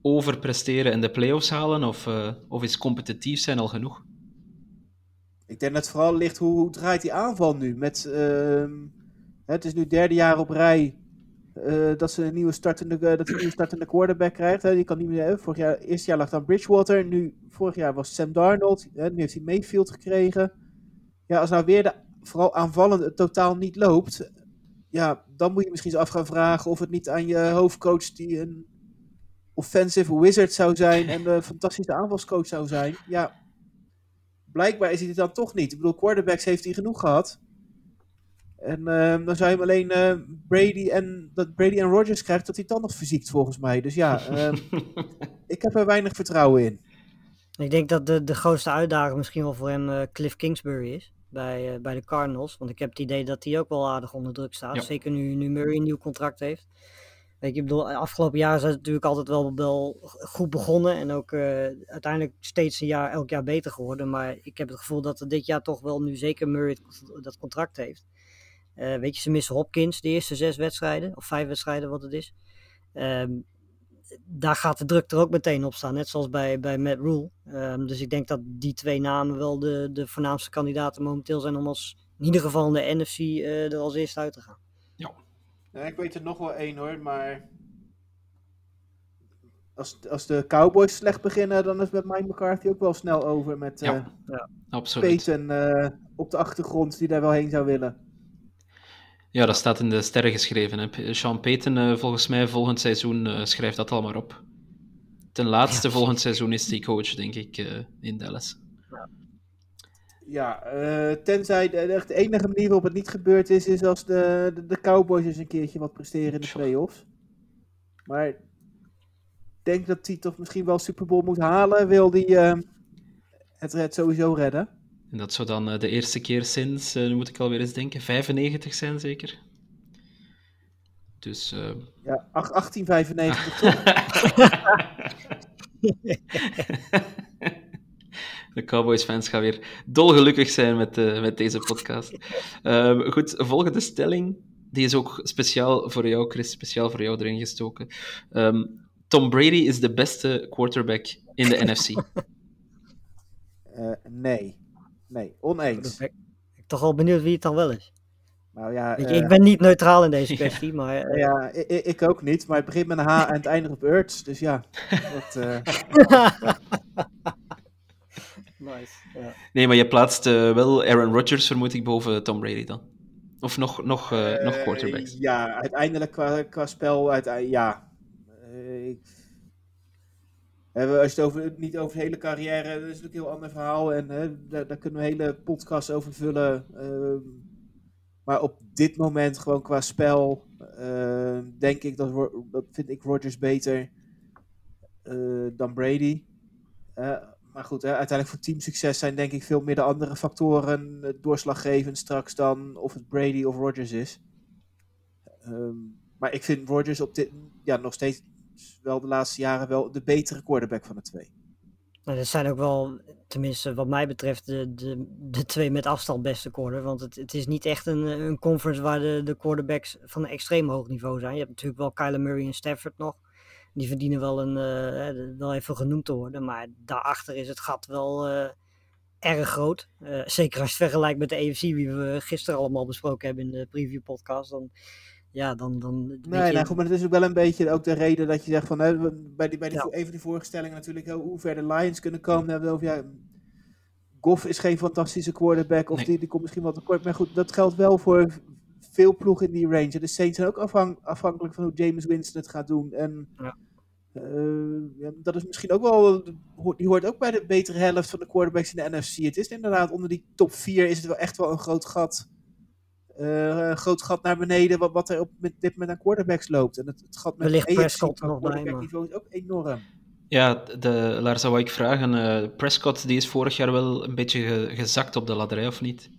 overpresteren in de playoffs halen? Of, uh, of is competitief zijn al genoeg? Ik denk dat het vooral ligt hoe, hoe draait die aanval nu. Met, uh, het is nu derde jaar op rij uh, dat ze een nieuwe startende, uh, dat een nieuwe startende quarterback krijgt. Hè. Die kan niet meer. Vorig jaar, eerste jaar lag dan Bridgewater. Nu, vorig jaar was Sam Darnold. Hè. Nu heeft hij Mayfield gekregen. Ja, als nou weer de vooral aanvallende totaal niet loopt. Ja, dan moet je misschien eens af gaan vragen of het niet aan je hoofdcoach die een offensive wizard zou zijn en een fantastische aanvalscoach zou zijn. Ja, blijkbaar is hij het dan toch niet. Ik bedoel, quarterbacks heeft hij genoeg gehad. En uh, dan zou je hem alleen uh, Brady en dat Brady en Rodgers krijgt, dat hij dan nog verziekt volgens mij. Dus ja, uh, ik heb er weinig vertrouwen in. Ik denk dat de, de grootste uitdaging misschien wel voor hem eh, Cliff Kingsbury is. Bij, bij de Cardinals. Want ik heb het idee dat hij ook wel aardig onder druk staat. Ja. Zeker nu, nu Murray een nieuw contract heeft. Weet je, ik bedoel, afgelopen jaar is het natuurlijk altijd wel, wel goed begonnen. En ook uiteindelijk steeds een jaar, elk jaar beter geworden. Maar ik heb het gevoel dat er dit jaar toch wel nu zeker Murray dat contract heeft. Uh, weet je, ze missen Hopkins de eerste zes wedstrijden, of vijf wedstrijden wat het is. Um, daar gaat de druk er ook meteen op staan, net zoals bij, bij Matt Rule. Um, dus ik denk dat die twee namen wel de, de voornaamste kandidaten momenteel zijn om als, in ieder geval in de NFC uh, er als eerste uit te gaan. Ja. ja. Ik weet er nog wel één hoor, maar als, als de Cowboys slecht beginnen, dan is met Mike McCarthy ook wel snel over met uh, ja, ja, absoluut. Peyton op de achtergrond die daar wel heen zou willen. Ja, dat staat in de sterren geschreven. Hè. Sean Payton, uh, volgens mij, volgend seizoen uh, schrijft dat allemaal op. Ten laatste ja. volgend seizoen is die coach, denk ik, uh, in Dallas. Ja, tenzij de, de, enige manier waarop het niet gebeurd is, is als de, de, de Cowboys eens een keertje wat presteren in de playoffs. Maar ik denk dat hij toch misschien wel Super Bowl moet halen, wil hij het, het sowieso redden. En dat zou dan uh, de eerste keer sinds, uh, nu moet ik alweer eens denken, 95 zijn zeker? Dus... Uh... Ja, 1895 toch? de Cowboys-fans gaan weer dolgelukkig zijn met, met deze podcast. Ehm, goed, volgende stelling. Die is ook speciaal voor jou, Chris, speciaal voor jou erin gestoken. Um, Tom Brady is de beste quarterback in de NFC. nee. Nee, oneens. Ik ben toch al benieuwd wie het dan wel is. Nou ja, Weet je, uh, ik ben niet neutraal in deze kwestie, maar... Uh, ja, ik, ik, ook niet, maar het begint met een H en het eindigt op Urts, dus ja. Dat, uh... nice, ja. Nee, maar je plaatst wel Aaron Rodgers, vermoed ik, boven Tom Brady dan? Of nog, nog, nog quarterbacks? Ja, uiteindelijk qua, qua spel, uit, ja. ik als je het over, niet over de hele carrière, dat is natuurlijk een heel ander verhaal. En daar, daar, kunnen we hele podcasts over vullen. Uh, maar op dit moment, gewoon qua spel, uh, denk ik dat, dat vind ik Rodgers beter uh, dan Brady. maar goed, hè, uiteindelijk voor teamsucces zijn denk ik veel meer de andere factoren doorslaggevend straks dan of het Brady of Rodgers is. Um, maar ik vind Rodgers op dit ja, nog steeds wel de laatste jaren wel de betere quarterback van de twee. Dat zijn ook wel, tenminste wat mij betreft, de, de, de twee met afstand beste quarter. Want het, het is niet echt een, een conference waar de, de quarterbacks van een extreem hoog niveau zijn. Je hebt natuurlijk wel Kyler Murray en Stafford nog. Die verdienen wel, een, uh, wel even genoemd te worden. Maar daarachter is het gat wel uh, erg groot. Zeker als je het vergelijkt met de AFC, die we gisteren allemaal besproken hebben in de preview podcast. Dan ja, dan... dan nee, je... nou goed, maar het is ook wel een beetje ook de reden dat je zegt van, hè, bij, die, bij die, ja. even die voorstellingen natuurlijk, hoe ver de Lions kunnen komen. Hebben over, ja, Goff is geen fantastische quarterback, of nee. die, die komt misschien wat tekort. Maar goed, dat geldt wel voor veel ploegen in die range. De Saints zijn ook afhankelijk van hoe James Winston het gaat doen. En ja. Uh, ja, dat is misschien ook wel, die hoort ook bij de betere helft van de quarterbacks in de NFC. Het is inderdaad onder die top 4 is het wel echt wel een groot gat uh, groot gat naar beneden wat, wat er op met, dit met aan quarterbacks loopt. En het, het gat met Wellicht Prescott nog bij, niveau is ook enorm. Ja, de, Lars zou ik vragen, uh, Prescott die is vorig jaar wel een beetje ge, gezakt op de ladder, of niet?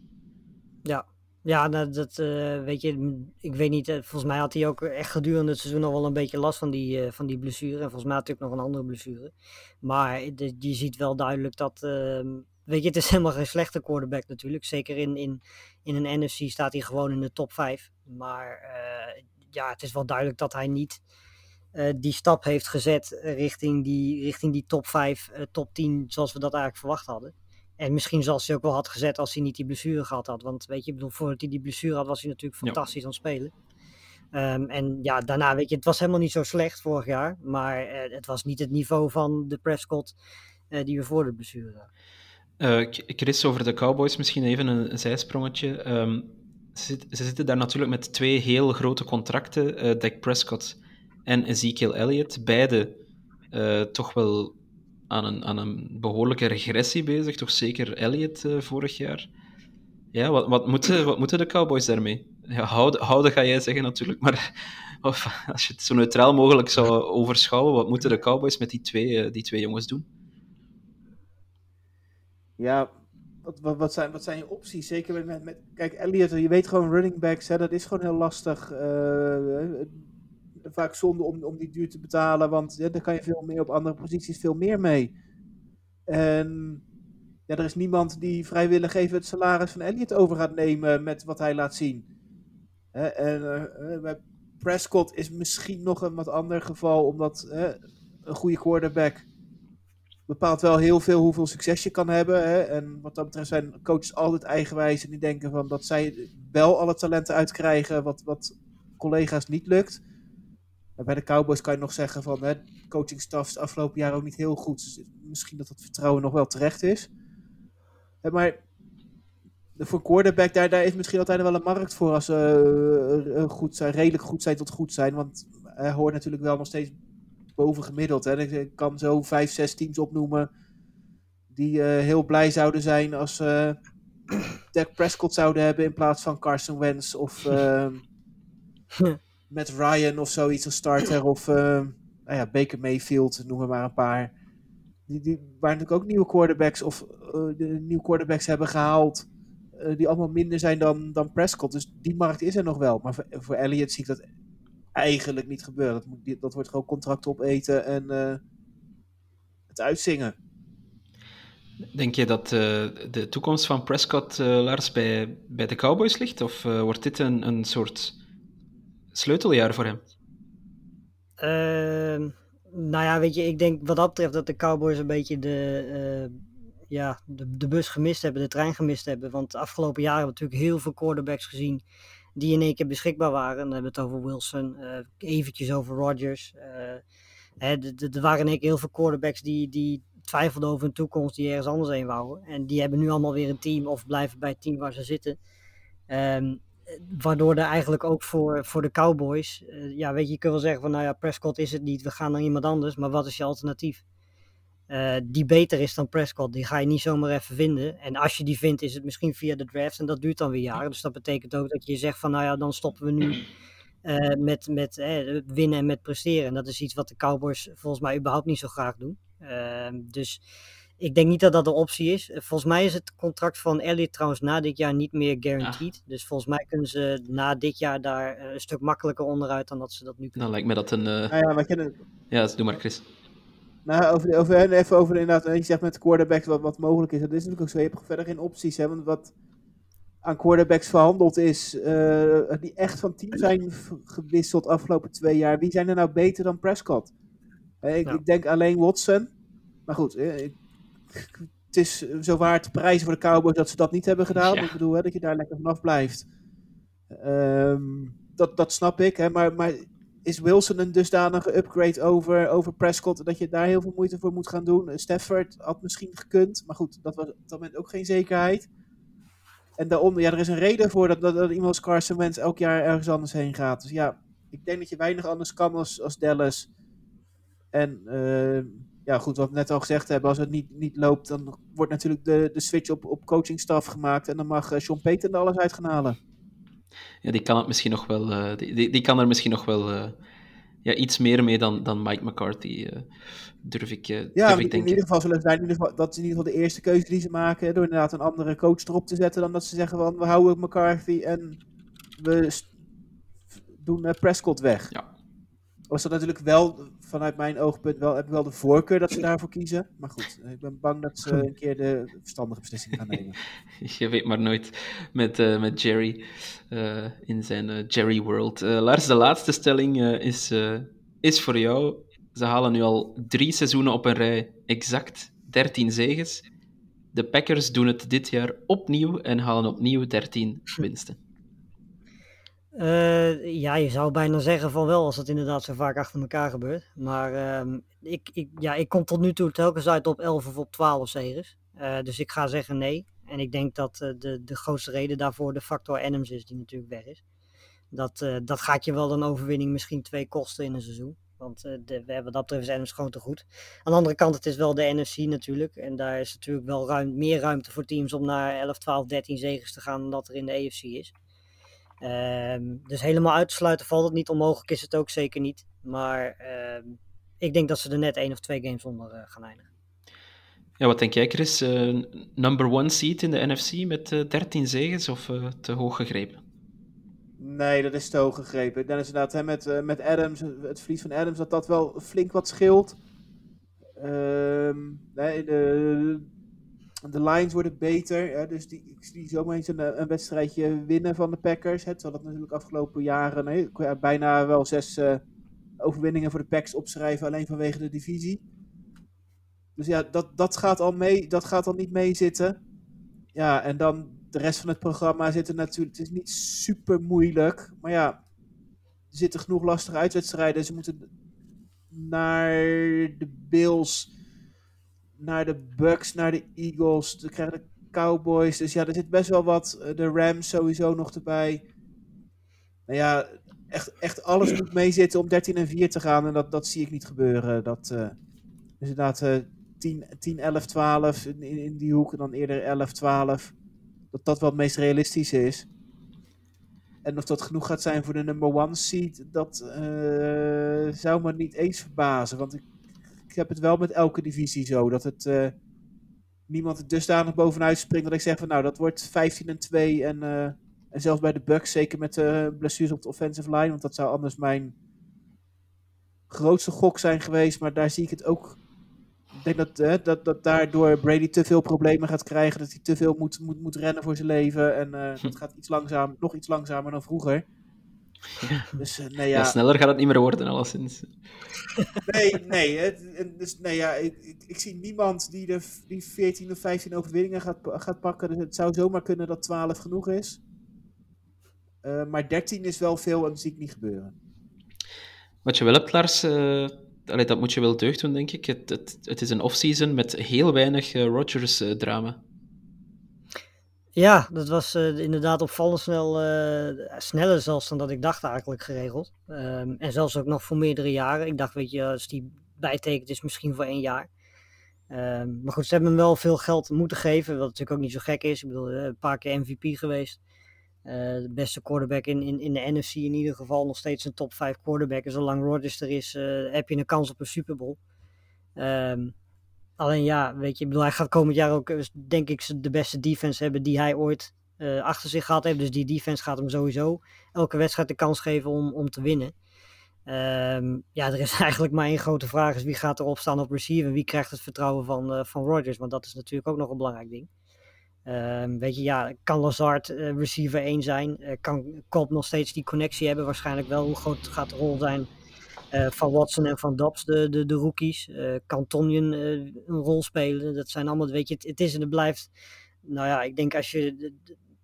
Ja, ja dat, dat uh, weet je, ik weet niet, volgens mij had hij ook echt gedurende het seizoen nog wel een beetje last van die, uh, van die blessure. En volgens mij had hij ook nog een andere blessure. Maar de, je ziet wel duidelijk dat ehm, Weet je, het is helemaal geen slechte quarterback natuurlijk. Zeker in, in, in een NFC staat hij gewoon in de top 5. Maar uh, ja, het is wel duidelijk dat hij niet eh, die stap heeft gezet richting die, richting die top 5, uh, top 10, zoals we dat eigenlijk verwacht hadden. En misschien zoals hij ook wel had gezet als hij niet die blessure gehad had. Want weet je, bedoel, voordat hij die blessure had, was hij natuurlijk fantastisch ja. aan het spelen. Um, en ja, daarna, weet je, het was helemaal niet zo slecht vorig jaar. Maar het was niet het niveau van de Prescott die we voor de blessure hadden. Uh, Chris, over de Cowboys misschien even een, zijsprongetje. Um, ze, ze, zitten daar natuurlijk met twee heel grote contracten. Uh, Dak Prescott en Ezekiel Elliott. Beide toch wel aan een, aan een behoorlijke regressie bezig. Toch zeker Elliott vorig jaar. Ja, wat, wat, moeten, wat moeten de Cowboys daarmee? houden ga jij zeggen natuurlijk, maar of, als je het zo neutraal mogelijk zou overschouwen, wat moeten de Cowboys met die twee, die twee jongens doen? Ja, wat, wat, wat, zijn, wat zijn je opties? Zeker met, met, kijk, Elliot, je weet gewoon running backs, hè, dat is gewoon heel lastig. Uh, vaak zonde om, om die duur te betalen, want daar kan je veel meer op andere posities veel meer mee. En ja, er is niemand die vrijwillig even het salaris van Elliot over gaat nemen met wat hij laat zien. Hè, en bij Prescott is misschien nog een wat ander geval, omdat een goede quarterback bepaalt wel heel veel hoeveel succes je kan hebben. Hè? En wat dat betreft zijn coaches altijd eigenwijs en die denken van dat zij wel alle talenten uitkrijgen wat, wat collega's niet lukt. En bij de Cowboys kan je nog zeggen van hè, coachingstaf is afgelopen jaar ook niet heel goed. Dus misschien dat het vertrouwen nog wel terecht is. Maar voor quarterback, daar, daar is misschien altijd wel een markt voor als ze uh, goed zijn, redelijk goed zijn tot goed zijn. Want hij hoort natuurlijk wel nog steeds boven gemiddeld. Hè. Ik kan zo vijf, zes teams opnoemen die uh, heel blij zouden zijn als ze uh, Dak Prescott zouden hebben in plaats van Carson Wentz of met Ryan of zoiets als starter of nou ja, Baker Mayfield, noem er maar een paar. Die, die, waar natuurlijk ook nieuwe quarterbacks of de nieuwe quarterbacks hebben gehaald die allemaal minder zijn dan, dan Prescott. Dus die markt is er nog wel. Maar voor, voor Elliott zie ik dat eigenlijk niet gebeuren. Dat, moet, dat wordt gewoon contract opeten en uh, het uitzingen. Denk je dat uh, de toekomst van Prescott, Lars, bij, bij de Cowboys ligt? Of wordt dit een, een soort sleuteljaar voor hem? Ehm, nou ja, weet je, ik denk wat dat betreft dat de Cowboys een beetje de ja, de, de bus gemist hebben, de trein gemist hebben. Want de afgelopen jaren hebben we natuurlijk heel veel quarterbacks gezien die in één keer beschikbaar waren. Dan hebben we het over Wilson, uh, eventjes over Rodgers. Uh, er waren in één keer heel veel quarterbacks die, die twijfelden over hun toekomst, die ergens anders heen wouden. En die hebben nu allemaal weer een team of blijven bij het team waar ze zitten. Um, waardoor er eigenlijk ook voor, voor de Cowboys, ja, weet je, je kunt wel zeggen van, nou ja, Prescott is het niet, we gaan naar iemand anders, maar wat is je alternatief? Uh, die beter is dan Prescott. Die ga je niet zomaar even vinden. En als je die vindt, is het misschien via de draft. En dat duurt dan weer jaren. Dus dat betekent ook dat je zegt van, nou ja, dan stoppen we nu uh, met, met eh, winnen en met presteren. En dat is iets wat de Cowboys volgens mij überhaupt niet zo graag doen. Uh, dus ik denk niet dat dat de optie is. Volgens mij is het contract van Elliott trouwens na dit jaar niet meer guaranteed. Ah. Dus volgens mij kunnen ze na dit jaar daar een stuk makkelijker onderuit dan dat ze dat nu kunnen. Dan lijkt me dat een... Nou ja, maar ja, doe maar Chris. Nou, over, over, even over inderdaad, je zegt met de quarterbacks wat, wat mogelijk is. Dat is natuurlijk ook zo. Je hebt verder geen opties. Hè, want wat aan quarterbacks verhandeld is, uh, die echt van team zijn gewisseld afgelopen twee jaar. Wie zijn er nou beter dan Prescott? Uh, ik, nou. ik, denk alleen Watson. Maar goed, uh, ik, het is zo waard te prijzen voor de Cowboys dat ze dat niet hebben gedaan. Ja. Ik bedoel, hè, dat je daar lekker vanaf blijft. Um, dat, dat snap ik. Hè, maar, maar is Wilson een dusdanige upgrade over, over Prescott dat je daar heel veel moeite voor moet gaan doen? Stafford had misschien gekund, maar goed, dat was op dat moment ook geen zekerheid. En daaronder, ja, er is een reden voor dat, dat, dat iemand als Carson Wentz elk jaar ergens anders heen gaat. Dus ja, ik denk dat je weinig anders kan als, als Dallas. En uh, ja, goed, wat we net al gezegd hebben, als het niet, niet loopt, dan wordt natuurlijk de, de switch op, op coachingstaf gemaakt. En dan mag uh, Sean Payton er alles uit gaan halen ja, die kan het misschien nog wel, uh, die, die, die, kan er misschien nog wel uh, ja, iets meer mee dan, dan Mike McCarthy, uh, durf ik, ja, durf ik in ieder geval zullen zijn, in ieder geval, dat is in ieder geval de eerste keuze die ze maken, door inderdaad een andere coach erop te zetten, dan dat ze zeggen van we houden McCarthy en we doen Prescott weg. Ja. Was dat natuurlijk wel, vanuit mijn oogpunt, wel, heb ik wel de voorkeur dat ze daarvoor kiezen. Maar goed, ik ben bang dat ze een keer de verstandige beslissing gaan nemen. Je weet maar nooit met, uh, met Jerry uh, in zijn uh, Jerry World. Lars, de laatste stelling is is voor jou. Ze halen nu al drie seizoenen op een rij exact 13 zegens. De Packers doen het dit jaar opnieuw en halen opnieuw 13 winsten. Uh, ja, je zou bijna zeggen van wel, als het inderdaad zo vaak achter elkaar gebeurt. Maar uh, ik, ik, ja, ik kom tot nu toe telkens uit op 11 of op 12 zegens. Uh, dus ik ga zeggen nee. En ik denk dat uh, de, de grootste reden daarvoor de factor Adams is, die natuurlijk weg is. Dat, dat gaat je wel een overwinning misschien twee kosten in een seizoen. Want de, we hebben dat betreft Adams gewoon te goed. Aan de andere kant, het is wel de NFC natuurlijk. En daar is natuurlijk wel ruim, meer ruimte voor teams om naar 11, 12, 13 zegens te gaan dan dat er in de AFC is. Ehm, dus helemaal uitsluiten valt het niet. Onmogelijk is het ook zeker niet. Maar ehm, ik denk dat ze er net één of twee games onder uh, gaan eindigen. Ja, wat denk jij, Chris? Uh, number one seed in de NFC met uh, 13 zegens of te hoog gegrepen? Nee, dat is te hoog gegrepen. Ik denk inderdaad hè, met, met Adams, het verlies van Adams, dat dat wel flink wat scheelt. Um, nee, de, de Lions worden beter, hè, dus die, ik zie zomaar eens een, een, wedstrijdje winnen van de Packers. Het zal dat natuurlijk afgelopen jaren nee, bijna wel zes uh, overwinningen voor de Packers opschrijven, alleen vanwege de divisie. Dus ja, dat, dat, gaat al mee, dat gaat al niet mee zitten. Ja, en dan de rest van het programma zit er natuurlijk. Het is niet super moeilijk. Maar ja, er zitten genoeg lastige uitwedstrijden. Ze moeten naar de Bills, naar de Bucks, naar de Eagles. Dan krijgen de Cowboys. Dus ja, er zit best wel wat. De Rams sowieso nog erbij. Nou ja, echt, echt alles moet meezitten om 13 en 4 te gaan. En dat, dat zie ik niet gebeuren. Dat, dus inderdaad, uh, 10, 10, 11, 12 in, in die hoek. En dan eerder 11, 12 dat dat wel het meest realistische is. En of dat genoeg gaat zijn voor de number one seed, dat uh, zou me niet eens verbazen. Want ik, heb het wel met elke divisie zo. Dat het uh, niemand er dusdanig bovenuit springt dat ik zeg van nou dat wordt 15 en 2. En, uh, en zelfs bij de Bucks, zeker met de blessures op de offensive line. Want dat zou anders mijn grootste gok zijn geweest. Maar daar zie ik het ook ik denk dat, hè, dat, dat daardoor Brady te veel problemen gaat krijgen. Dat hij te veel moet, moet, moet rennen voor zijn leven. En uh, dat gaat iets langzaam, nog iets langzamer dan vroeger. Ja. Dus, uh, nee, ja. ja. sneller gaat het niet meer worden, alleszins. Nee, nee. Het, dus, nee ja, ik, ik, ik, zie niemand die de die 14 of 15 overwinningen gaat, gaat pakken. Dus het zou zomaar kunnen dat 12 genoeg is. Uh, maar 13 is wel veel en dat zie ik niet gebeuren. Wat je wel hebt, Lars, allee, dat moet je wel deugd doen, denk ik. Het, het, het is een off-season met heel weinig Rodgers-drama. Ja, dat was uh, inderdaad opvallend snel, uh, sneller zelfs dan dat ik dacht eigenlijk geregeld. Um, en zelfs ook nog voor meerdere jaren. Ik dacht, weet je, als die bijtekent is misschien voor één jaar. Um, maar goed, ze hebben hem wel veel geld moeten geven, wat natuurlijk ook niet zo gek is. Ik bedoel, een paar keer MVP geweest. De beste quarterback in, in, in de NFC in ieder geval. Nog steeds een top 5 quarterback. En zolang Rodgers er is, heb je een kans op een Super Bowl. Um, alleen ja, weet je, ik bedoel, hij gaat komend jaar ook, denk ik, de beste defense hebben die hij ooit uh, achter zich gehad heeft. Dus die defense gaat hem sowieso elke wedstrijd de kans geven om, om te winnen. Um, ja, er is eigenlijk maar één grote vraag: is wie gaat erop staan op receiver wie krijgt het vertrouwen van, van Rodgers? Want dat is natuurlijk ook nog een belangrijk ding. Um, weet je, ja, kan Lazard uh, receiver 1 zijn? Uh, kan Cobb nog steeds die connectie hebben? Waarschijnlijk wel. Hoe groot gaat de rol zijn uh, van Watson en van Dobbs, de, de, de rookies? kan Tonjen een rol spelen? Dat zijn allemaal, weet je, het, is en het blijft. Nou ja, ik denk als je de,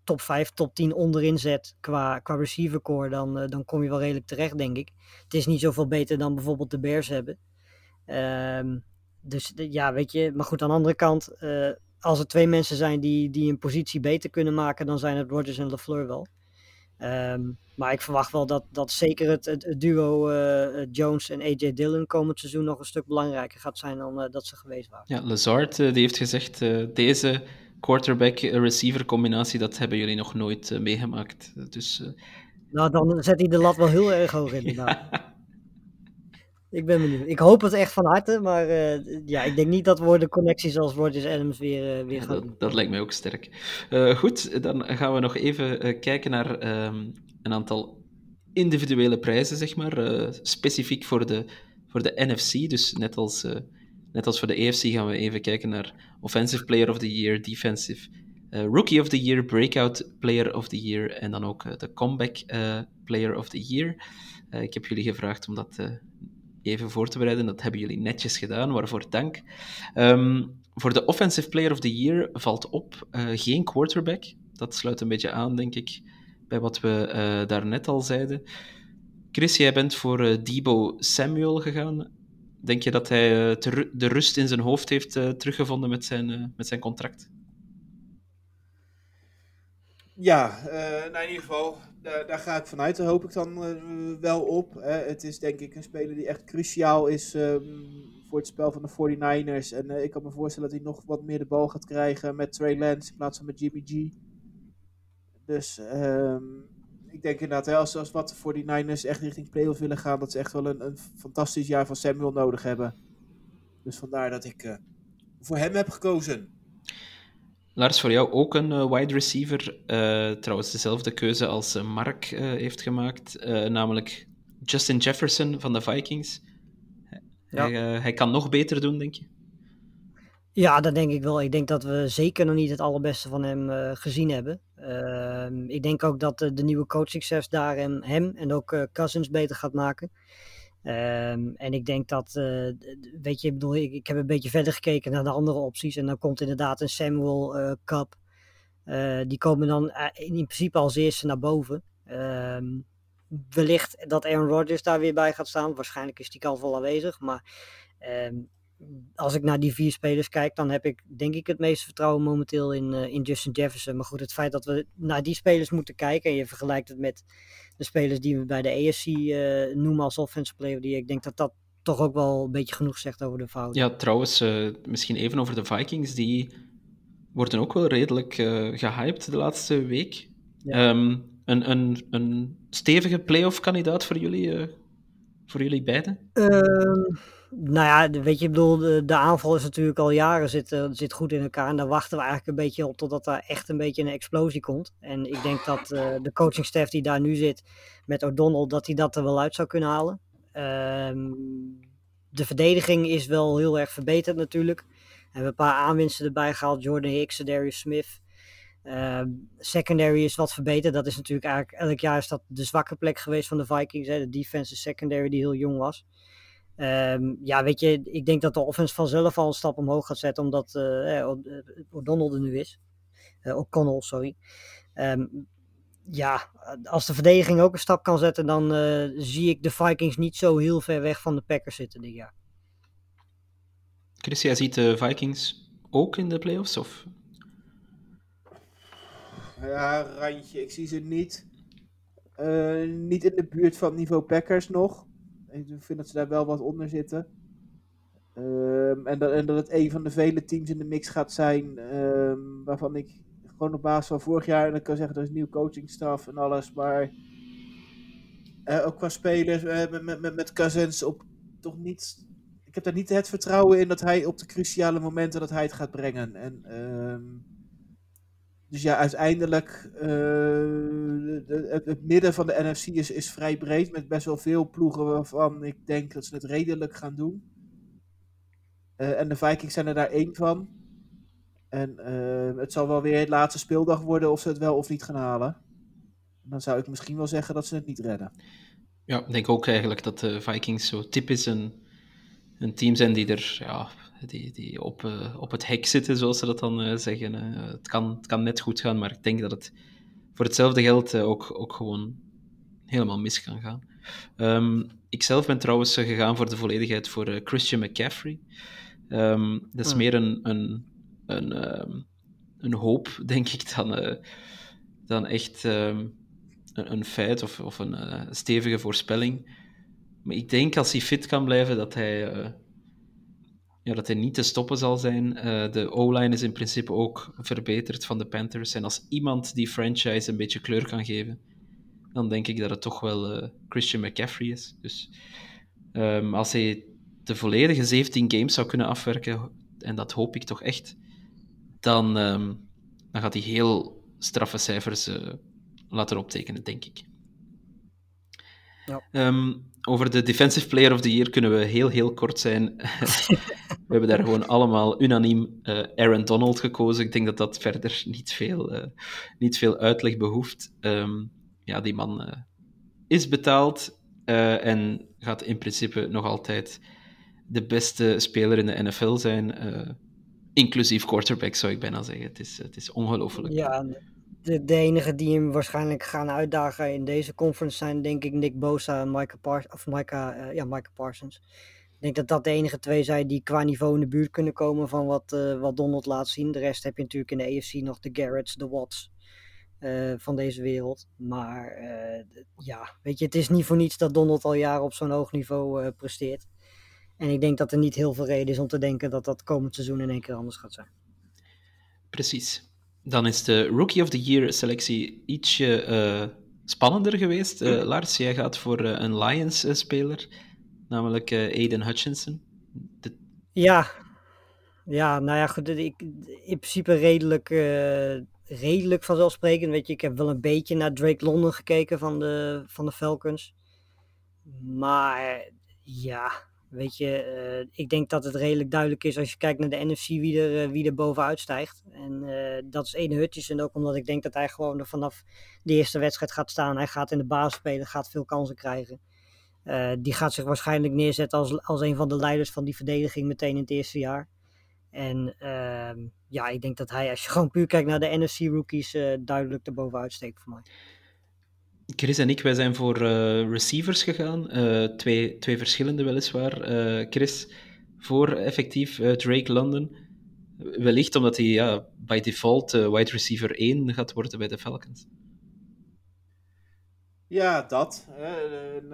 top 5, top 10 onderin zet qua, qua receiver core, dan, dan kom je wel redelijk terecht, denk ik. Het is niet zoveel beter dan bijvoorbeeld de Bears hebben. Um, dus ja, weet je, maar goed, aan de andere kant als er twee mensen zijn die, die een positie beter kunnen maken, dan zijn het Rodgers en LaFleur wel. Um, maar ik verwacht wel dat, dat zeker het, het, duo uh, Jones en AJ Dillon komend seizoen nog een stuk belangrijker gaat zijn dan uh, dat ze geweest waren. Ja, Lazard die heeft gezegd, deze quarterback-receiver combinatie, dat hebben jullie nog nooit meegemaakt. Dus, nou, dan zet hij de lat wel heel erg hoog inderdaad. Ja. Ik ben benieuwd. Ik hoop het echt van harte, maar uh, ja, ik denk niet dat we de als Rodgers Adams weer, uh, weer gaan dat, lijkt mij ook sterk. Uh, goed, dan gaan we nog even kijken naar um, een aantal individuele prijzen, zeg maar. specifiek voor de, voor de NFC. Dus net als, net als voor de AFC gaan we even kijken naar Offensive Player of the Year, Defensive Rookie of the Year, Breakout Player of the Year en dan ook de Comeback Player of the Year. ik heb jullie gevraagd om dat even voor te bereiden. Dat hebben jullie netjes gedaan, waarvoor dank. Ehm, voor de Offensive Player of the Year valt op uh, geen quarterback. Dat sluit een beetje aan, denk ik, bij wat we uh, daarnet al zeiden. Chris, jij bent voor uh, Debo Samuel gegaan. Denk je dat hij de rust in zijn hoofd heeft teruggevonden met zijn, met zijn contract? Ja, nou in ieder geval, daar, daar, ga ik vanuit. Daar hoop ik dan wel op. het is denk ik een speler die echt cruciaal is um, voor het spel van de 49ers. En ik kan me voorstellen dat hij nog wat meer de bal gaat krijgen met Trey Lance in plaats van met Jimmy G. Dus um, ik denk inderdaad, hè, als, als wat de 49ers echt richting playoff willen gaan, dat ze echt wel een, een fantastisch jaar van Samuel nodig hebben. Dus vandaar dat ik uh, voor hem heb gekozen. Lars, voor jou ook een uh, wide receiver. Uh, trouwens, dezelfde keuze als Mark heeft gemaakt. namelijk Justin Jefferson van de Vikings. Ja. Hij, hij kan nog beter doen, denk je? Ja, dat denk ik wel. Ik denk dat we zeker nog niet het allerbeste van hem gezien hebben. Uh, ik denk ook dat de nieuwe coachingchef daar hem, hem en ook Cousins beter gaat maken. Ehm, en ik denk dat, weet je, ik bedoel, ik, ik, heb een beetje verder gekeken naar de andere opties. En dan komt inderdaad een Samuel Cup. die komen dan in principe als eerste naar boven. Ehm, wellicht dat Aaron Rodgers daar weer bij gaat staan. Waarschijnlijk is die al wel aanwezig. Maar als ik naar die vier spelers kijk, dan heb ik denk ik het meeste vertrouwen momenteel in, uh, in Justin Jefferson. Maar goed, het feit dat we naar die spelers moeten kijken en je vergelijkt het met de spelers die we bij de uh, eh, noemen als offensive player, die ik denk dat dat toch ook wel een beetje genoeg zegt over de fout. Ja, trouwens, uh, misschien even over de Vikings. Die worden ook wel redelijk gehyped de laatste week. Ja. Um, een, een, een stevige playoff kandidaat voor jullie, voor jullie beiden? Nou ja, weet je, ik bedoel, de, aanval is natuurlijk al jaren zit, uh, zit goed in elkaar. En daar wachten we eigenlijk een beetje op totdat daar echt een beetje een explosie komt. En ik denk dat uh, de coachingstaf die daar nu zit met O'Donnell, dat hij dat er wel uit zou kunnen halen. Uh, de verdediging is wel heel erg verbeterd natuurlijk. We hebben een paar aanwinsten erbij gehaald. Jordan Hicks, Darius Smith. Uh, secondary is wat verbeterd. Dat is natuurlijk eigenlijk elk jaar is dat de zwakke plek geweest van de Vikings. Hè? De defensive secondary die heel jong was. Um, ja, weet je, ik denk dat de offense vanzelf al een stap omhoog gaat zetten, omdat uh, eh, O'Donnell er nu is. Uh, O'Connell, sorry. Um, ja, als de verdediging ook een stap kan zetten, dan uh, zie ik de Vikings niet zo heel ver weg van de Packers zitten dit jaar. Chris, jij ziet de Vikings ook in de playoffs? Of? Ja, randje. Ik zie ze niet. Uh, niet in de buurt van niveau Packers nog. Ik vind dat ze daar wel wat onder zitten. Um, en, dat, en, dat, het een van de vele teams in de mix gaat zijn. Um, waarvan ik gewoon op basis van vorig jaar. En dan kan zeggen, er is nieuw coachingstaf en alles. Maar uh, ook qua spelers uh, met, met, met Cousins op toch niet. Ik heb daar niet het vertrouwen in dat hij op de cruciale momenten dat hij het gaat brengen. En um, dus ja, uiteindelijk, uh, het, het, midden van de NFC is, is vrij breed, met best wel veel ploegen waarvan ik denk dat ze het redelijk gaan doen. Uh, en de Vikings zijn er daar één van. En uh, het zal wel weer het laatste speeldag worden of ze het wel of niet gaan halen. Dan zou ik misschien wel zeggen dat ze het niet redden. Ja, ik denk ook eigenlijk dat de Vikings zo typisch een, een team zijn die er ja, die, die op, uh, op het hek zitten, zoals ze dat dan uh, zeggen. Uh, het, kan, het kan net goed gaan, maar ik denk dat het voor hetzelfde geld ook, ook gewoon helemaal mis kan gaan. Um, ik zelf ben trouwens gegaan voor de volledigheid voor Christian McCaffrey. Um, dat is hmm. meer een, een, een, um, een hoop, denk ik, dan, dan echt een, een, feit of, of een stevige voorspelling. Maar ik denk als hij fit kan blijven, dat hij ja, dat hij niet te stoppen zal zijn. Uh, de O-line is in principe ook verbeterd van de Panthers. En als iemand die franchise een beetje kleur kan geven, dan denk ik dat het toch wel uh, Christian McCaffrey is. Dus um, als hij de volledige 17 games zou kunnen afwerken, en dat hoop ik toch echt, dan, um, dan gaat hij heel straffe cijfers uh, laten optekenen, denk ik. Ja. Um, over de Defensive Player of the Year kunnen we heel, heel kort zijn. we hebben daar gewoon allemaal unaniem uh, Aaron Donald gekozen. Ik denk dat dat verder niet veel, uh, niet veel uitleg behoeft. Um, ja, die man uh, is betaald en gaat in principe nog altijd de beste speler in de NFL zijn. Inclusief quarterback, zou ik bijna zeggen. Het is, het is ongelooflijk. Ja, de, de enige die hem waarschijnlijk gaan uitdagen in deze conference zijn, denk ik, Nick Bosa en Micah, of uh, ja, Parsons. Ik denk dat dat de enige twee zijn die qua niveau in de buurt kunnen komen van wat, uh, wat Donald laat zien. De rest heb je natuurlijk in de AFC nog de Garretts, de Watts uh, van deze wereld. Maar ja, weet je, het is niet voor niets dat Donald al jaren op zo'n hoog niveau presteert. En ik denk dat er niet heel veel reden is om te denken dat dat komend seizoen in één keer anders gaat zijn. Precies. Dan is de Rookie of the Year selectie ietsje uh, spannender geweest. Uh, Lars, jij gaat voor uh, een Lions-speler, namelijk Aiden Hutchinson. De... Ja. ja, nou ja, goed. Ik, in principe redelijk, redelijk vanzelfsprekend. Weet je, ik heb wel een beetje naar Drake London gekeken van de, van de Falcons. Maar ja, Weet je, uh, ik denk dat het redelijk duidelijk is als je kijkt naar de NFC wie er, uh, wie er bovenuit stijgt. En uh, dat is Ene Hutchison ook omdat ik denk dat hij gewoon er vanaf de eerste wedstrijd gaat staan. Hij gaat in de basis spelen, gaat veel kansen krijgen. die gaat zich waarschijnlijk neerzetten als, als een van de leiders van die verdediging meteen in het eerste jaar. En ehm, ja, ik denk dat hij, als je gewoon puur kijkt naar de NFC rookies, duidelijk erbovenuit steekt voor mij. Chris en ik, wij zijn voor uh, receivers gegaan. Uh, twee, twee verschillende weliswaar. Uh, Chris voor effectief Drake London. Wellicht omdat hij ja, by default wide receiver 1 gaat worden bij de Falcons. Ja, dat. En,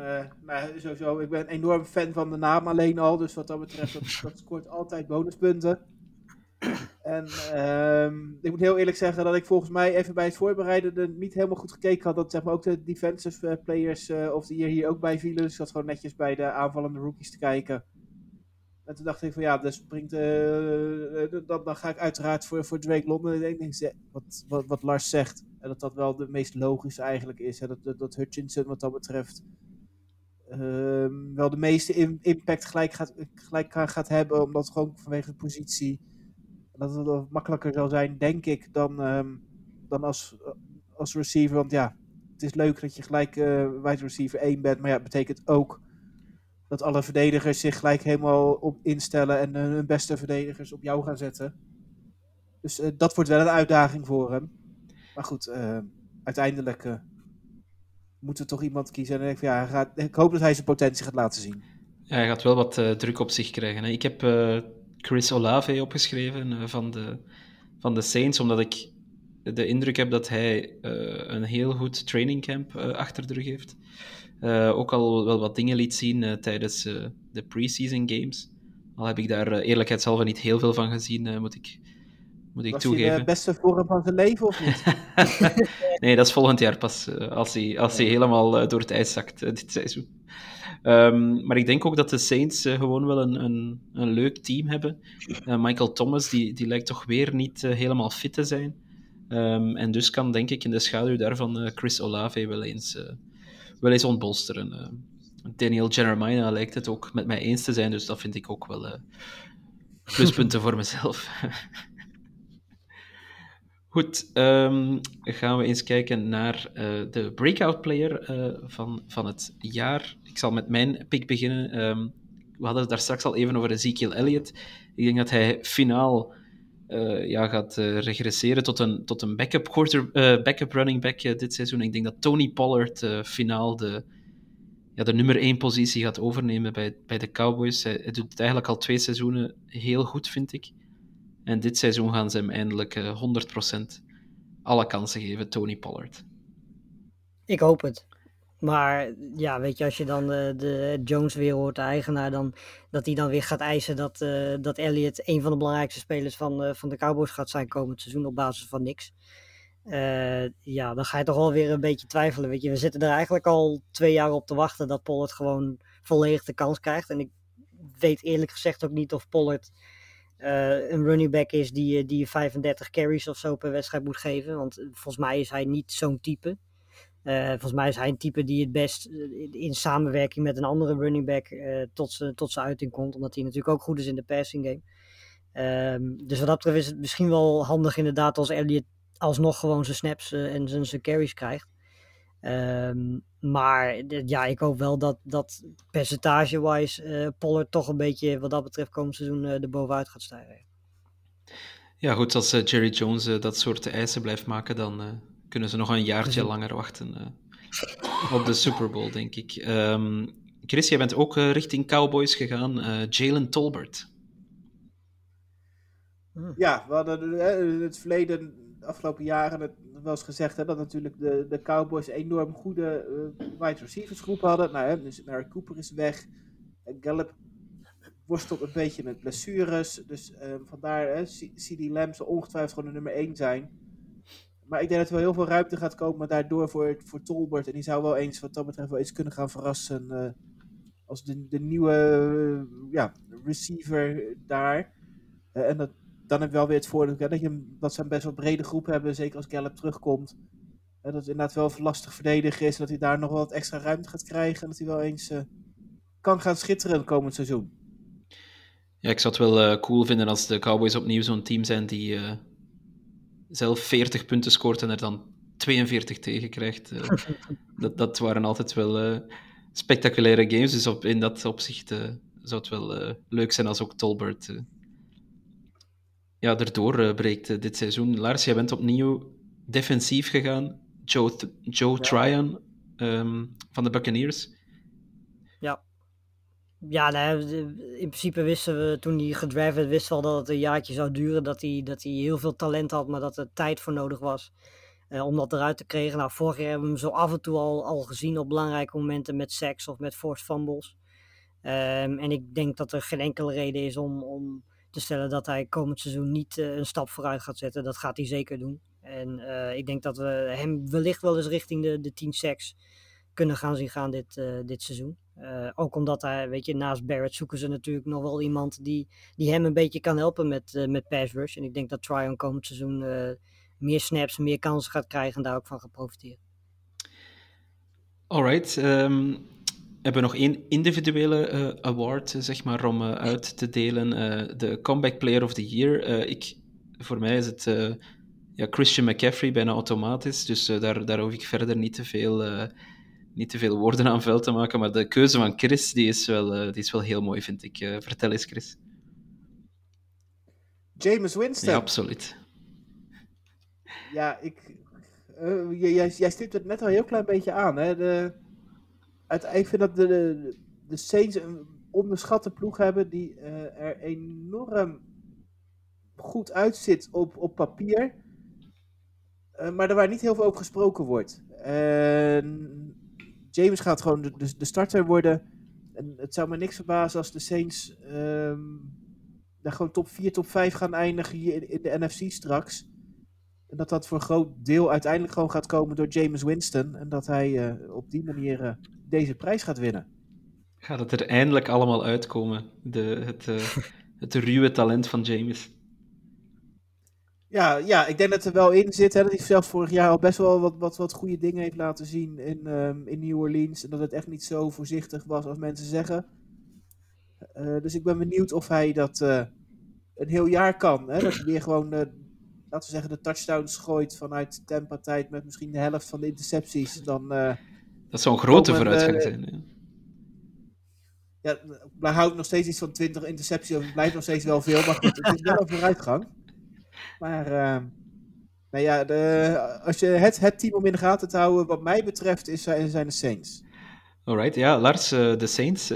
nou, sowieso, ik ben een enorm fan van de naam alleen al. Dus wat dat betreft, dat scoort altijd bonuspunten. En um, ik moet heel eerlijk zeggen dat ik volgens mij even bij het voorbereiden niet helemaal goed gekeken had. Dat zeg maar, ook de defensive eh, players uh, of de hier, hier ook bij vielen. Dus ik zat gewoon netjes bij de aanvallende rookies te kijken. En toen dacht ik van ja, dus springt, uh, dan, dan ga ik uiteraard voor, voor Drake London. Ik denk, wat, wat, wat Lars zegt. En dat dat wel de meest logische eigenlijk is. Hè? Dat, dat, dat Hutchinson wat dat betreft um, wel de meeste impact gelijk gaat, gelijk gaat hebben. Omdat gewoon vanwege de positie dat het makkelijker zal zijn, denk ik, dan, um, dan als, als receiver. Want ja, het is leuk dat je gelijk uh, receiver 1 bent. Maar ja, het betekent ook dat alle verdedigers zich gelijk helemaal op instellen en uh, hun beste verdedigers op jou gaan zetten. Dus uh, dat wordt wel een uitdaging voor hem. Maar goed, uiteindelijk moeten we toch iemand kiezen. En ik, ja, gaat, ik hoop dat hij zijn potentie gaat laten zien. Ja, hij gaat wel wat druk op zich krijgen. Hè. Ik heb Chris Olave opgeschreven uh, van, de, van de Saints, omdat ik de indruk heb dat hij uh, een heel goed trainingcamp uh, achter de rug heeft. ook al wel wat dingen liet zien tijdens de preseason games. Al heb ik daar eerlijkheidshalve niet heel veel van gezien, moet ik, moet ik Was toegeven. De beste vorm van zijn leven of niet? nee, dat is volgend jaar pas, als hij, als hij helemaal door het ijs zakt dit seizoen. Um, maar ik denk ook dat de Saints uh, gewoon wel een, een, een, leuk team hebben. Uh, Michael Thomas die, die lijkt toch weer niet uh, helemaal fit te zijn. Um, en dus kan denk ik in de schaduw daarvan Chris Olave wel eens, wel eens ontbolsteren. Daniel Jeremiah lijkt het ook met mij eens te zijn, dus dat vind ik ook wel pluspunten voor mezelf. Goed, um, gaan we eens kijken naar de breakout player van, van het jaar. Ik zal met mijn pick beginnen. Um, we hadden het daar straks al even over Ezekiel Elliott. Ik denk dat hij finaal uh, ja, gaat regresseren tot een, tot een backup, quarter, backup running back dit seizoen. Ik denk dat Tony Pollard finaal de, ja, de nummer één positie gaat overnemen bij, bij de Cowboys. Hij, hij doet het eigenlijk al twee seizoenen heel goed, vind ik. En dit seizoen gaan ze hem eindelijk uh, eh, 100% alle kansen geven, Tony Pollard. Ik hoop het. Maar ja, weet je, als je dan uh, de Jones weer hoort, de eigenaar, dan, dat hij dan weer gaat eisen dat, uh, dat Elliott een van de belangrijkste spelers van, uh, van de Cowboys gaat zijn komend seizoen op basis van niks. ja, dan ga je toch wel weer een beetje twijfelen. Weet je, we zitten er eigenlijk al twee jaar op te wachten dat Pollard gewoon volledig de kans krijgt. En ik weet eerlijk gezegd ook niet of Pollard een running back is die, die je 35 carries of zo per wedstrijd moet geven. Want eh, volgens mij is hij niet zo'n type. Uh, volgens mij is hij een type die het best in samenwerking met een andere running back uh, tot zijn tot uiting komt. Omdat hij natuurlijk ook goed is in de passing game. Um, dus wat dat betreft is het misschien wel handig inderdaad als Elliot alsnog gewoon zijn snaps en zijn, zijn carries krijgt. Ehm, maar ja, ik hoop wel dat, dat percentage-wise Pollard toch een beetje wat dat betreft komend seizoen er bovenuit gaat stijgen. Ja, goed, als Jerry Jones dat soort eisen blijft maken, dan kunnen ze nog een jaartje langer wachten op de Super Bowl, denk ik. Um, Chris, jij bent ook richting Cowboys gegaan. Jalen Tolbert. Ja, we hadden in het verleden, de afgelopen jaren, het wel eens gezegd hè, dat natuurlijk de, de Cowboys een enorm goede uh, wide receivers groep hadden. Nou, hè, dus Mary Cooper is weg. Gallup worstelt een beetje met blessures. Dus uh, vandaar, CD Lamb zal ongetwijfeld gewoon de nummer 1 zijn. Maar ik denk dat er wel heel veel ruimte gaat komen daardoor voor, voor Tolbert. En die zou wel eens, wat dat betreft, wel eens kunnen gaan verrassen. Uh, als de, de nieuwe ja, receiver daar. en dat, dan heb je wel weer het voordeel dat, je, dat ze een best wel brede groep hebben, zeker als Gallup terugkomt. dat het inderdaad wel lastig verdedigen is, dat hij daar nog wel wat extra ruimte gaat krijgen en dat hij wel eens kan gaan schitteren komend seizoen. Ja, ik zou het wel cool vinden als de Cowboys opnieuw zo'n team zijn die zelf 40 punten scoort en er dan 42 tegen krijgt. dat, dat waren altijd wel spectaculaire games, dus op, in dat opzicht zou het wel leuk zijn als ook Tolbert ja, erdoor uh, breekt uh, dit seizoen. Lars, jij bent opnieuw defensief gegaan. Joe, Joe ja. Tryon um, van de Buccaneers. Ja. Nou, in principe wisten we toen hij gedraft al dat het een jaartje zou duren. Dat hij, dat hij heel veel talent had, maar dat er tijd voor nodig was uh, om dat eruit te krijgen. Nou, vorig jaar hebben we hem zo af en toe al, al gezien op belangrijke momenten met sacks of met forced fumbles. Um, en ik denk dat er geen enkele reden is om, om te stellen dat hij komend seizoen niet uh, een stap vooruit gaat zetten. Dat gaat hij zeker doen. En uh, ik denk dat we hem wellicht wel eens richting de, de 10 sacks kunnen gaan zien gaan dit, dit seizoen. Ook omdat hij, weet je, naast Barrett zoeken ze natuurlijk nog wel iemand die, die hem een beetje kan helpen met, met pass rush. En ik denk dat Tryon komend seizoen meer snaps, meer kansen gaat krijgen en daar ook van gaat profiteren. Alright. Um, hebben we nog één individuele uh, award, zeg maar, om uh, uit te delen. Uh, de Comeback Player of the Year. ik, voor mij is het ja, Christian McCaffrey bijna automatisch, dus daar, daar hoef ik verder niet te, veel, niet te veel woorden aan vuil te maken. Maar de keuze van Chris, die is wel, die is wel heel mooi, vind ik. vertel eens, Chris. James Winston. Ja, absoluut. Ja, ik... jij, jij stipt het net al een heel klein beetje aan, hè. De ik vind dat de, de, de Saints een onderschatte ploeg hebben die uh, er enorm goed uitzit op, op papier. Uh, maar er waar niet heel veel over gesproken wordt. James gaat gewoon de, de, de, starter worden. En het zou me niks verbazen als de Saints um, daar gewoon top 4, top 5 gaan eindigen hier in, in de NFC straks. En dat dat voor een groot deel uiteindelijk gewoon gaat komen door James Winston. En dat hij uh, op die manier uh, deze prijs gaat winnen. Gaat het er eindelijk allemaal uitkomen? De, het, uh, het ruwe talent van James. Ja, ja, ik denk dat er wel in zit. Hè, dat hij zelf vorig jaar al best wel wat, wat, wat goede dingen heeft laten zien in, um, in New Orleans. En dat het echt niet zo voorzichtig was als mensen zeggen. dus ik ben benieuwd of hij dat een heel jaar kan. Hè? Dat hij weer gewoon laten we zeggen, de touchdowns gooit vanuit Tampa-tijd met misschien de helft van de intercepties, dan... Uh, dat zou een grote vooruitgang uh, zijn, ja. Ja, maar houdt nog steeds iets van 20 intercepties, of het blijft nog steeds wel veel, maar goed, het is wel een vooruitgang. Maar, uh, nou ja, de, als je het, het team om in de gaten te houden, wat mij betreft, is, zijn de Saints. Alright, ja, Lars, de Saints,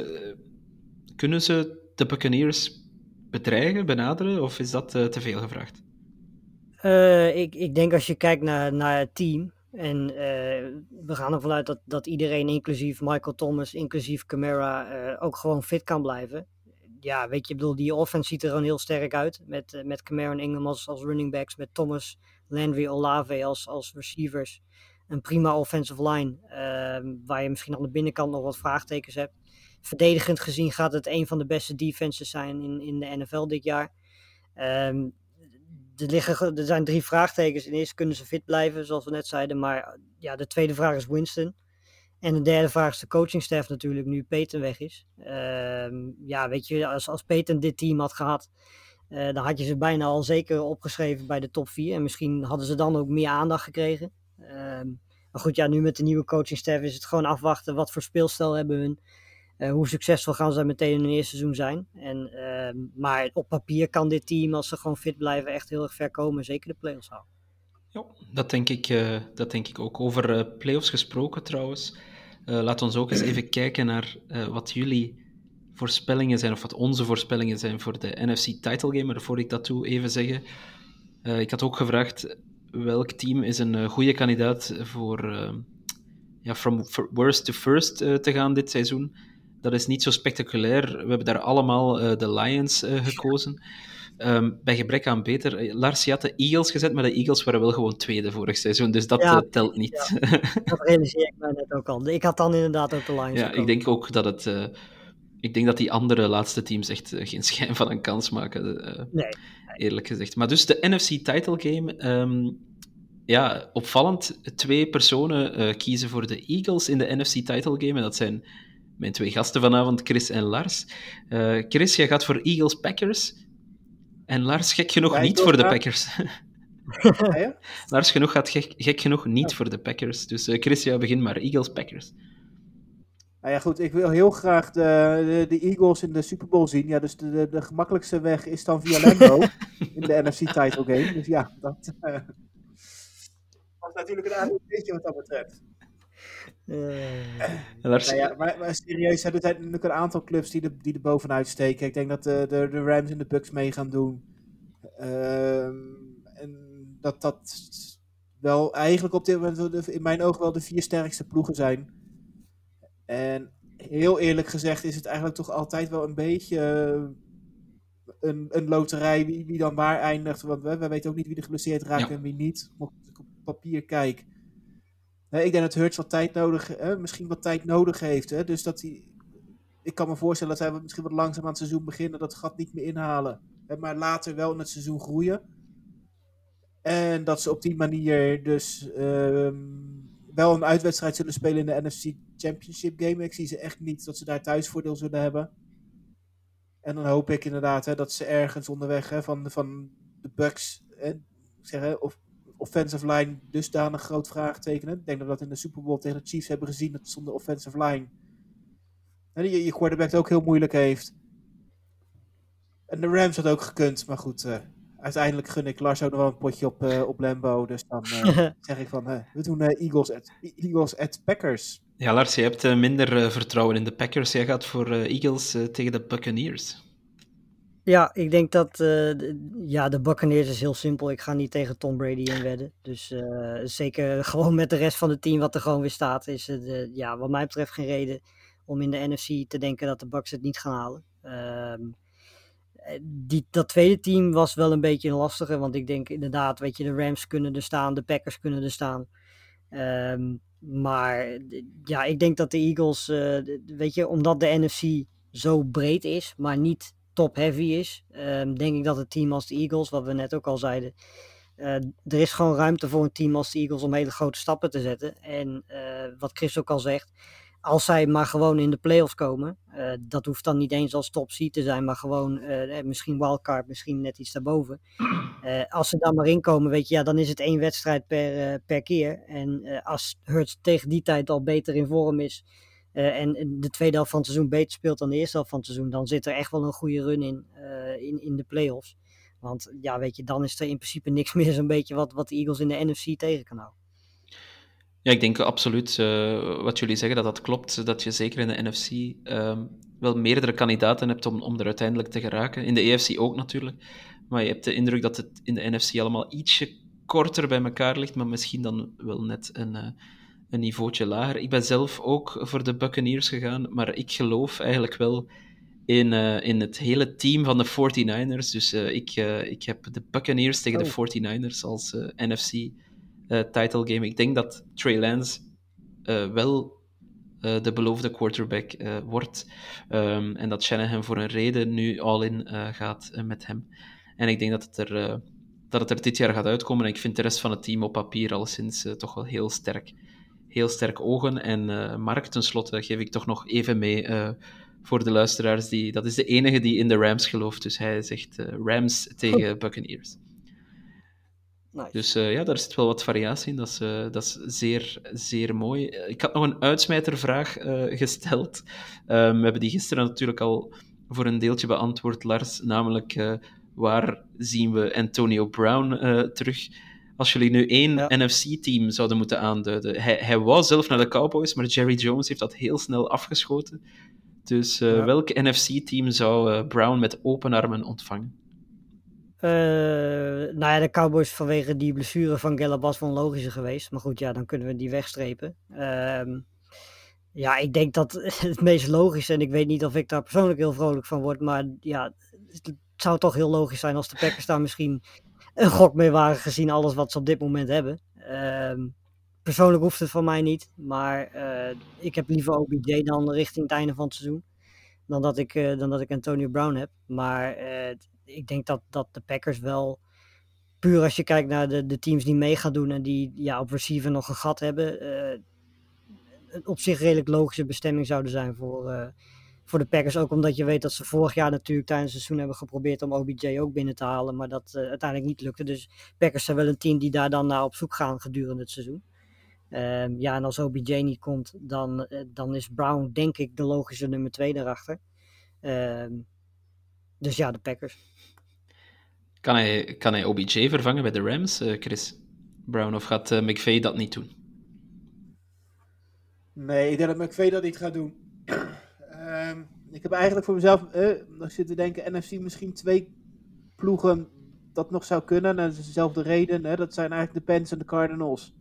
kunnen ze de Buccaneers bedreigen, benaderen, of is dat te veel gevraagd? Uh, ik, ik denk als je kijkt naar, naar het team. En uh, we gaan ervan uit dat, dat iedereen, inclusief Michael Thomas, inclusief Camara, uh, ook gewoon fit kan blijven. Ja, weet je, bedoel, die offense ziet er gewoon heel sterk uit. Met, met Camara en Ingram als, als running backs. Met Thomas, Landry, Olave als, als receivers. Een prima offensive line. Ehm, waar je misschien aan de binnenkant nog wat vraagtekens hebt. Verdedigend gezien gaat het een van de beste defenses zijn in, in de NFL dit jaar. Um, er, liggen, er zijn drie vraagtekens. In eerste kunnen ze fit blijven, zoals we net zeiden. Maar ja, de tweede vraag is Winston. En de derde vraag is de coachingstaff natuurlijk, nu Peyton weg is. Uh, ja, weet je, als, als Peyton dit team had gehad, uh, dan had je ze bijna al zeker opgeschreven bij de top 4. En misschien hadden ze dan ook meer aandacht gekregen. Uh, Maar goed, ja, nu met de nieuwe coachingstaf is het gewoon afwachten. Wat voor speelstijl hebben hun? Uh, hoe succesvol gaan ze meteen in hun eerste seizoen zijn? En, uh, maar op papier kan dit team, als ze gewoon fit blijven, echt heel erg ver komen. Zeker de play-offs halen. Ja, dat denk ik, uh, dat denk ik ook. Over play-offs gesproken trouwens. Laat ons ook eens even kijken naar wat jullie voorspellingen zijn, of wat onze voorspellingen zijn voor de NFC Title Game. Maar voor ik dat doe, even zeggen. ik had ook gevraagd welk team is een goede kandidaat voor ja, from worst to first te gaan dit seizoen. Dat is niet zo spectaculair. We hebben daar allemaal de Lions gekozen. Um, bij gebrek aan beter. Eh, Lars, je had de Eagles gezet, maar de Eagles waren wel gewoon tweede vorig seizoen, dus dat ja, uh, telt niet. Ja. dat realiseer ik mij net ook al. Ik had dan inderdaad ook de Lions Ja, ik denk ook dat het... Uh, ik denk dat die andere laatste teams echt geen schijn van een kans maken, nee. eerlijk gezegd. Maar dus de NFC Title Game... Um, ja, opvallend. Twee personen kiezen voor de Eagles in de NFC Title Game, en dat zijn mijn twee gasten vanavond, Chris en Lars. Uh, Chris, jij gaat voor Eagles Packers. En Lars, gek genoeg, niet voor de Packers. ja? Lars genoeg gaat gek, gek genoeg niet voor de Packers. Dus uh, Chris, jij begint maar. Eagles Packers. Nou ja, goed, ik wil heel graag de, de, de, Eagles in de Super Bowl zien. Ja, dus de, de, de gemakkelijkste weg is dan via Lambo in de NFC title game. Dus ja, dat uh, was natuurlijk een aardig beetje wat dat betreft. Uh, nou ja, maar, maar, serieus, er zijn natuurlijk een aantal clubs die, de, die er bovenuit steken. Ik denk dat de, de, de Rams en de Bucks mee gaan doen. Uh, en dat dat wel eigenlijk op dit moment in mijn ogen wel de vier sterkste ploegen zijn. En heel eerlijk gezegd is het eigenlijk toch altijd wel een beetje een, een loterij wie, wie dan waar eindigt. Want we, we weten ook niet wie er geblesseerd raakt ja. en wie niet. Mocht ik op papier kijk ik denk dat Hurts wat tijd nodig, misschien wat tijd nodig heeft. Hè, dus dat hij, ik kan me voorstellen dat hij misschien wat langzaam aan het seizoen beginnen, dat gat niet meer inhalen. Maar later wel in het seizoen groeien. En dat ze op die manier dus um, wel een uitwedstrijd zullen spelen in de NFC Championship game. Ik zie ze echt niet dat ze daar thuisvoordeel zullen hebben. En dan hoop ik inderdaad hè, dat ze ergens onderweg hè, van, van de Bucks, hè, zeg, of offensive line dusdanig groot vraagteken. Ik denk dat we dat in de Super Bowl tegen de Chiefs hebben gezien, dat zonder offensive line en je, je quarterback het ook heel moeilijk heeft. En de Rams had ook gekund, maar goed, uh, uiteindelijk gun ik Lars ook nog wel een potje op, uh, op Lambo. Dus dan uh, zeg ik van, we doen Eagles, at, Eagles at Packers. Ja, Lars, je hebt minder vertrouwen in de Packers. Jij gaat voor Eagles tegen de Buccaneers. Ja, ik denk dat de, ja, de Buccaneers is heel simpel. Ik ga niet tegen Tom Brady in wedden. Dus uh, zeker gewoon met de rest van het team wat er gewoon weer staat, is het uh, ja, wat mij betreft geen reden om in de NFC te denken dat de Bucks het niet gaan halen. Uh, die, dat tweede team was wel een beetje een lastige, want ik denk inderdaad, weet je, de Rams kunnen er staan, de Packers kunnen er staan. Um, maar ja, ik denk dat de Eagles, weet je, omdat de NFC zo breed is, maar niet top-heavy is, um, denk ik dat het team als de Eagles, wat we net ook al zeiden, uh, er is gewoon ruimte voor een team als de Eagles om hele grote stappen te zetten. En uh, wat Chris ook al zegt, als zij maar gewoon in de playoffs komen, uh, dat hoeft dan niet eens als top seed te zijn, maar gewoon misschien wildcard, misschien net iets daarboven. als ze dan maar inkomen, weet je, ja, dan is het één wedstrijd per, per keer. En als Hurts tegen die tijd al beter in vorm is, uh, en de tweede helft van het seizoen beter speelt dan de eerste helft van het seizoen, dan zit er echt wel een goede run in, uh, in, in de playoffs. Want ja, weet je, dan is er in principe niks meer zo'n beetje wat, wat de Eagles in de NFC tegen kan houden. Ja, ik denk absoluut uh, wat jullie zeggen, dat dat klopt. Dat je zeker in de NFC ehm, wel meerdere kandidaten hebt om, om er uiteindelijk te geraken. In de EFC ook natuurlijk. Maar je hebt de indruk dat het in de NFC allemaal ietsje korter bij elkaar ligt, maar misschien dan wel net een een niveautje lager. Ik ben zelf ook voor de Buccaneers gegaan, maar ik geloof eigenlijk wel in, uh, in het hele team van de 49ers. Dus uh, ik, uh, ik heb de Buccaneers tegen oh. de 49ers als NFC title game. Ik denk dat Trey Lance wel de beloofde quarterback wordt. Um, en dat Shanahan voor een reden nu all-in gaat met hem. En ik denk dat het er dat het er dit jaar gaat uitkomen. En ik vind de rest van het team op papier alleszins uh, toch wel heel sterk heel sterk ogen. En uh, Mark, tenslotte geef ik toch nog even mee uh, voor de luisteraars. Die, dat is de enige die in de Rams gelooft. Dus hij zegt uh, Rams tegen Buccaneers. Nice. Dus eh, ja, daar zit wel wat variatie in. Dat is, eh, dat is zeer, zeer mooi. Eh, Ik had nog een uitsmijtervraag eh, gesteld. We hebben die gisteren natuurlijk al voor een deeltje beantwoord, Lars. Namelijk, eh, waar zien we Antonio Brown eh, terug? Als jullie nu één Ja. NFC-team zouden moeten aanduiden. Hij, hij wou zelf naar de Cowboys, maar Jerry Jones heeft dat heel snel afgeschoten. Dus Ja. welk NFC-team zou eh, Brown met open armen ontvangen? Eh, nou ja, de Cowboys vanwege die blessure van Gallup was wel een logische geweest. Maar goed, ja, dan kunnen we die wegstrepen. Ehm, ja, ik denk dat het meest logisch, en ik weet niet of ik daar persoonlijk heel vrolijk van word, maar ja, het zou toch heel logisch zijn als de Packers daar misschien een gok mee waren gezien alles wat ze op dit moment hebben. Ehm, persoonlijk hoeft het van mij niet, maar eh, ik heb liever OBJ dan richting het einde van het seizoen. Dan dat ik, eh, dan dat ik Antonio Brown heb. Maar eh, ik denk dat, dat de Packers wel, puur als je kijkt naar de, de teams die mee gaan doen en die ja, op receiver nog een gat hebben, een op zich redelijk logische bestemming zouden zijn voor, voor de Packers. Ook omdat je weet dat ze vorig jaar natuurlijk tijdens het seizoen hebben geprobeerd om OBJ ook binnen te halen, maar dat eh, uiteindelijk niet lukte. Dus Packers zijn wel een team die daar dan naar op zoek gaan gedurende het seizoen. Ehm, ja, en als OBJ niet komt, dan, eh, dan is Brown denk ik de logische nummer twee daarachter. Ehm, dus ja, de Packers. Kan hij, kan hij OBJ vervangen bij de Rams, eh, Chris Brown? Of gaat McVay dat niet doen? Nee, ik denk dat McVay dat niet gaat doen. Ehm, ik heb eigenlijk voor mezelf eh, nog zitten denken, NFC misschien twee ploegen dat nog zou kunnen. Nou, dat is dezelfde reden. Hè, dat zijn eigenlijk de Pens en de Cardinals.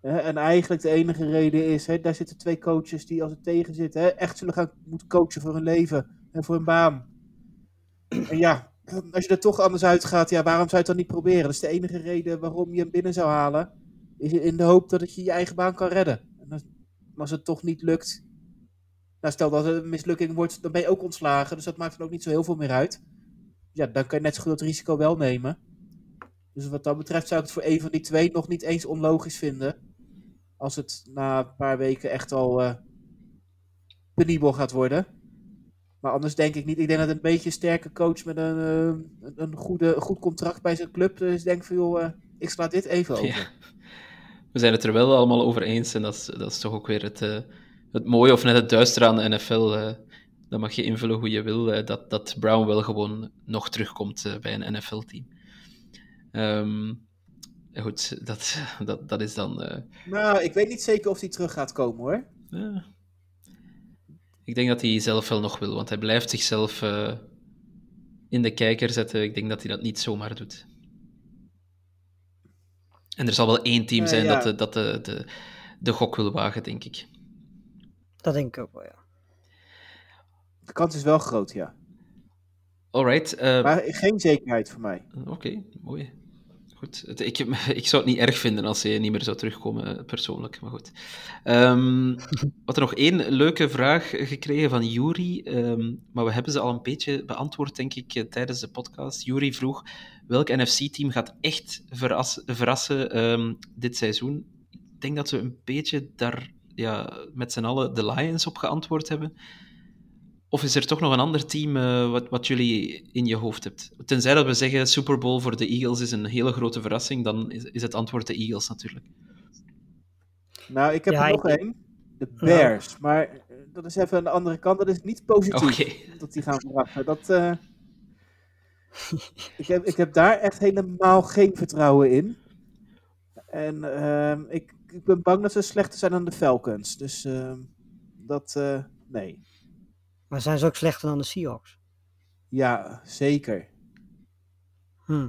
En eigenlijk de enige reden is, hè, daar zitten twee coaches die als het tegen zit, hè, echt zullen gaan moeten coachen voor hun leven en voor hun baan. En ja, als je er toch anders uitgaat, ja, waarom zou je het dan niet proberen? Dat is de enige reden waarom je hem binnen zou halen. Is in de hoop dat het je je eigen baan kan redden. En als het toch niet lukt, nou stel dat het een mislukking wordt, dan ben je ook ontslagen. Dus dat maakt dan ook niet zo heel veel meer uit. Ja, dan kan je net zo goed dat risico wel nemen. Dus wat dat betreft zou ik het voor een van die twee nog niet eens onlogisch vinden. Als het na een paar weken echt al eh penibel gaat worden. Maar anders denk ik niet. Ik denk dat een beetje een sterke coach met een, eh, een, goede, een goed contract bij zijn club is. Denk van joh, eh, ik sla dit even over. Ja. We zijn het er wel allemaal over eens en dat is, dat is toch ook weer het, het mooie of net het duistere aan de NFL. eh dat mag je invullen hoe je wil, eh, dat, dat Brown wel gewoon nog terugkomt eh, bij een NFL-team. Ehm, goed, dat, dat, dat is dan... Nou, ik weet niet zeker of hij terug gaat komen hoor. ja. Ik denk dat hij zelf wel nog wil, want hij blijft zichzelf in de kijker zetten. Ik denk dat hij dat niet zomaar doet. En er zal wel één team zijn ja. dat, de, dat de, de, de gok wil wagen, denk ik. Dat denk ik ook wel, ja. De kans is wel groot, ja. Alright, eh, Maar geen zekerheid voor mij. oké, mooi. Goed. Het, ik, ik zou het niet erg vinden als hij niet meer zou terugkomen, eh, persoonlijk, maar goed. Ehm we hadden nog één leuke vraag gekregen van Yuri, ehm, maar we hebben ze al een beetje beantwoord, denk ik, eh, tijdens de podcast. Yuri vroeg, welk NFC-team gaat echt verras- verrassen ehm, dit seizoen? Ik denk dat we een beetje daar ja, met z'n allen de Lions op geantwoord hebben. Of is er toch nog een ander team eh, wat, wat jullie in je hoofd hebt? Tenzij dat we zeggen Super Bowl voor de Eagles is een hele grote verrassing, dan is, is het antwoord de Eagles natuurlijk. Nou, ik heb Ja, er nog één. De Bears. Maar eh, dat is even aan de andere kant. Dat is niet positief dat die gaan verrassen. Dat, eh, ik, heb, ik heb daar echt helemaal geen vertrouwen in. En ehm, ik, ik ben bang dat ze slechter zijn dan de Falcons. Dus ehm, dat, eh, nee. Maar zijn ze ook slechter dan de Seahawks? Ja, zeker. Hm.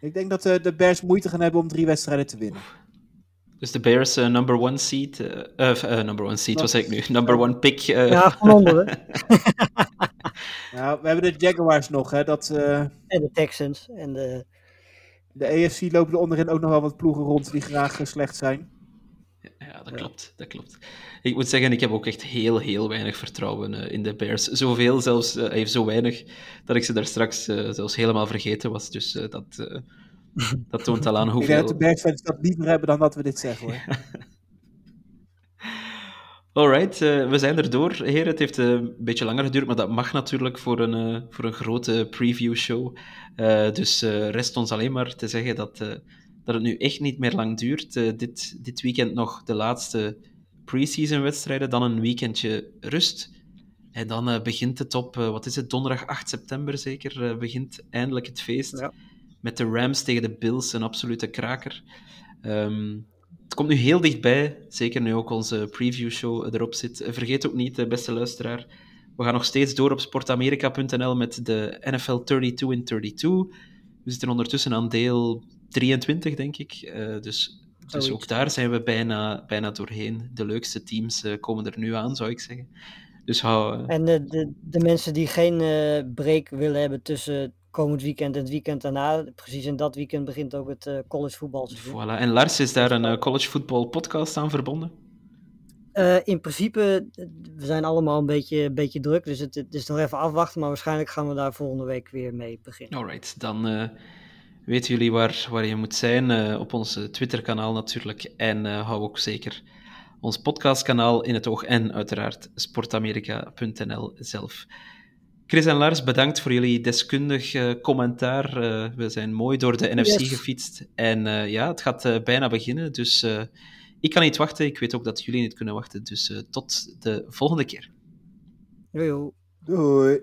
Ik denk dat eh, de Bears moeite gaan hebben om drie wedstrijden te winnen. Dus de Bears eh, number one seed, number one seed, zeg ik nu? Number one pick. eh, Ja, van onder, hè. Nou, we hebben de Jaguars nog. Hè, dat, eh, En de Texans. En de... de AFC lopen er onderin ook nog wel wat ploegen rond die graag eh, slecht zijn. Ja, dat klopt, dat klopt. Ik moet zeggen, ik heb ook echt heel, heel weinig vertrouwen eh, in de Bears. Zoveel zelfs, heeft zo weinig, dat ik ze daar straks eh, zelfs helemaal vergeten was. Dus dat, dat toont al aan Ik denk dat de hoeveel... Bears dat liever hebben dan dat we dit zeggen hoor. Alright, uh, we zijn erdoor, heren. Het heeft uh, een beetje langer geduurd, maar dat mag natuurlijk voor een, uh, voor een grote preview-show. dus rest ons alleen maar te zeggen dat, dat het nu echt niet meer lang duurt. dit, dit weekend nog de laatste pre-season wedstrijden, dan een weekendje rust. En dan begint het op, wat is het, donderdag 8 september zeker, begint eindelijk het feest. Ja. Met de Rams tegen de Bills, een absolute kraker. Um, het komt nu heel dichtbij, zeker nu ook onze preview-show erop zit. Vergeet ook niet, beste luisteraar, we gaan nog steeds door op sportamerika.nl met de NFL 32 in 32. We zitten ondertussen aan deel 23, denk ik. Uh, dus, dus ook daar zijn we bijna, bijna doorheen. De leukste teams uh, komen er nu aan, zou ik zeggen. Dus hou, uh... En de, de, de mensen die geen break willen hebben tussen komend weekend en het weekend daarna. Precies in dat weekend begint ook het uh, college voetbalseizoen. Voilà. En Lars, is daar een uh, college voetbal podcast aan verbonden? Uh, in principe, we zijn allemaal een beetje, een beetje druk, dus het, het, is nog even afwachten. Maar waarschijnlijk gaan we daar volgende week weer mee beginnen. Alright, dan weten jullie waar, waar je moet zijn. op ons Twitter-kanaal natuurlijk. En hou ook zeker ons podcastkanaal in het oog. En uiteraard sportamerika.nl zelf. Chris en Lars, bedankt voor jullie deskundig uh, commentaar. Uh, we zijn mooi door de NFC yes. gefietst. En uh, ja, het gaat bijna beginnen. Dus ik kan niet wachten. Ik weet ook dat jullie niet kunnen wachten. Dus tot de volgende keer. Doei. Doei.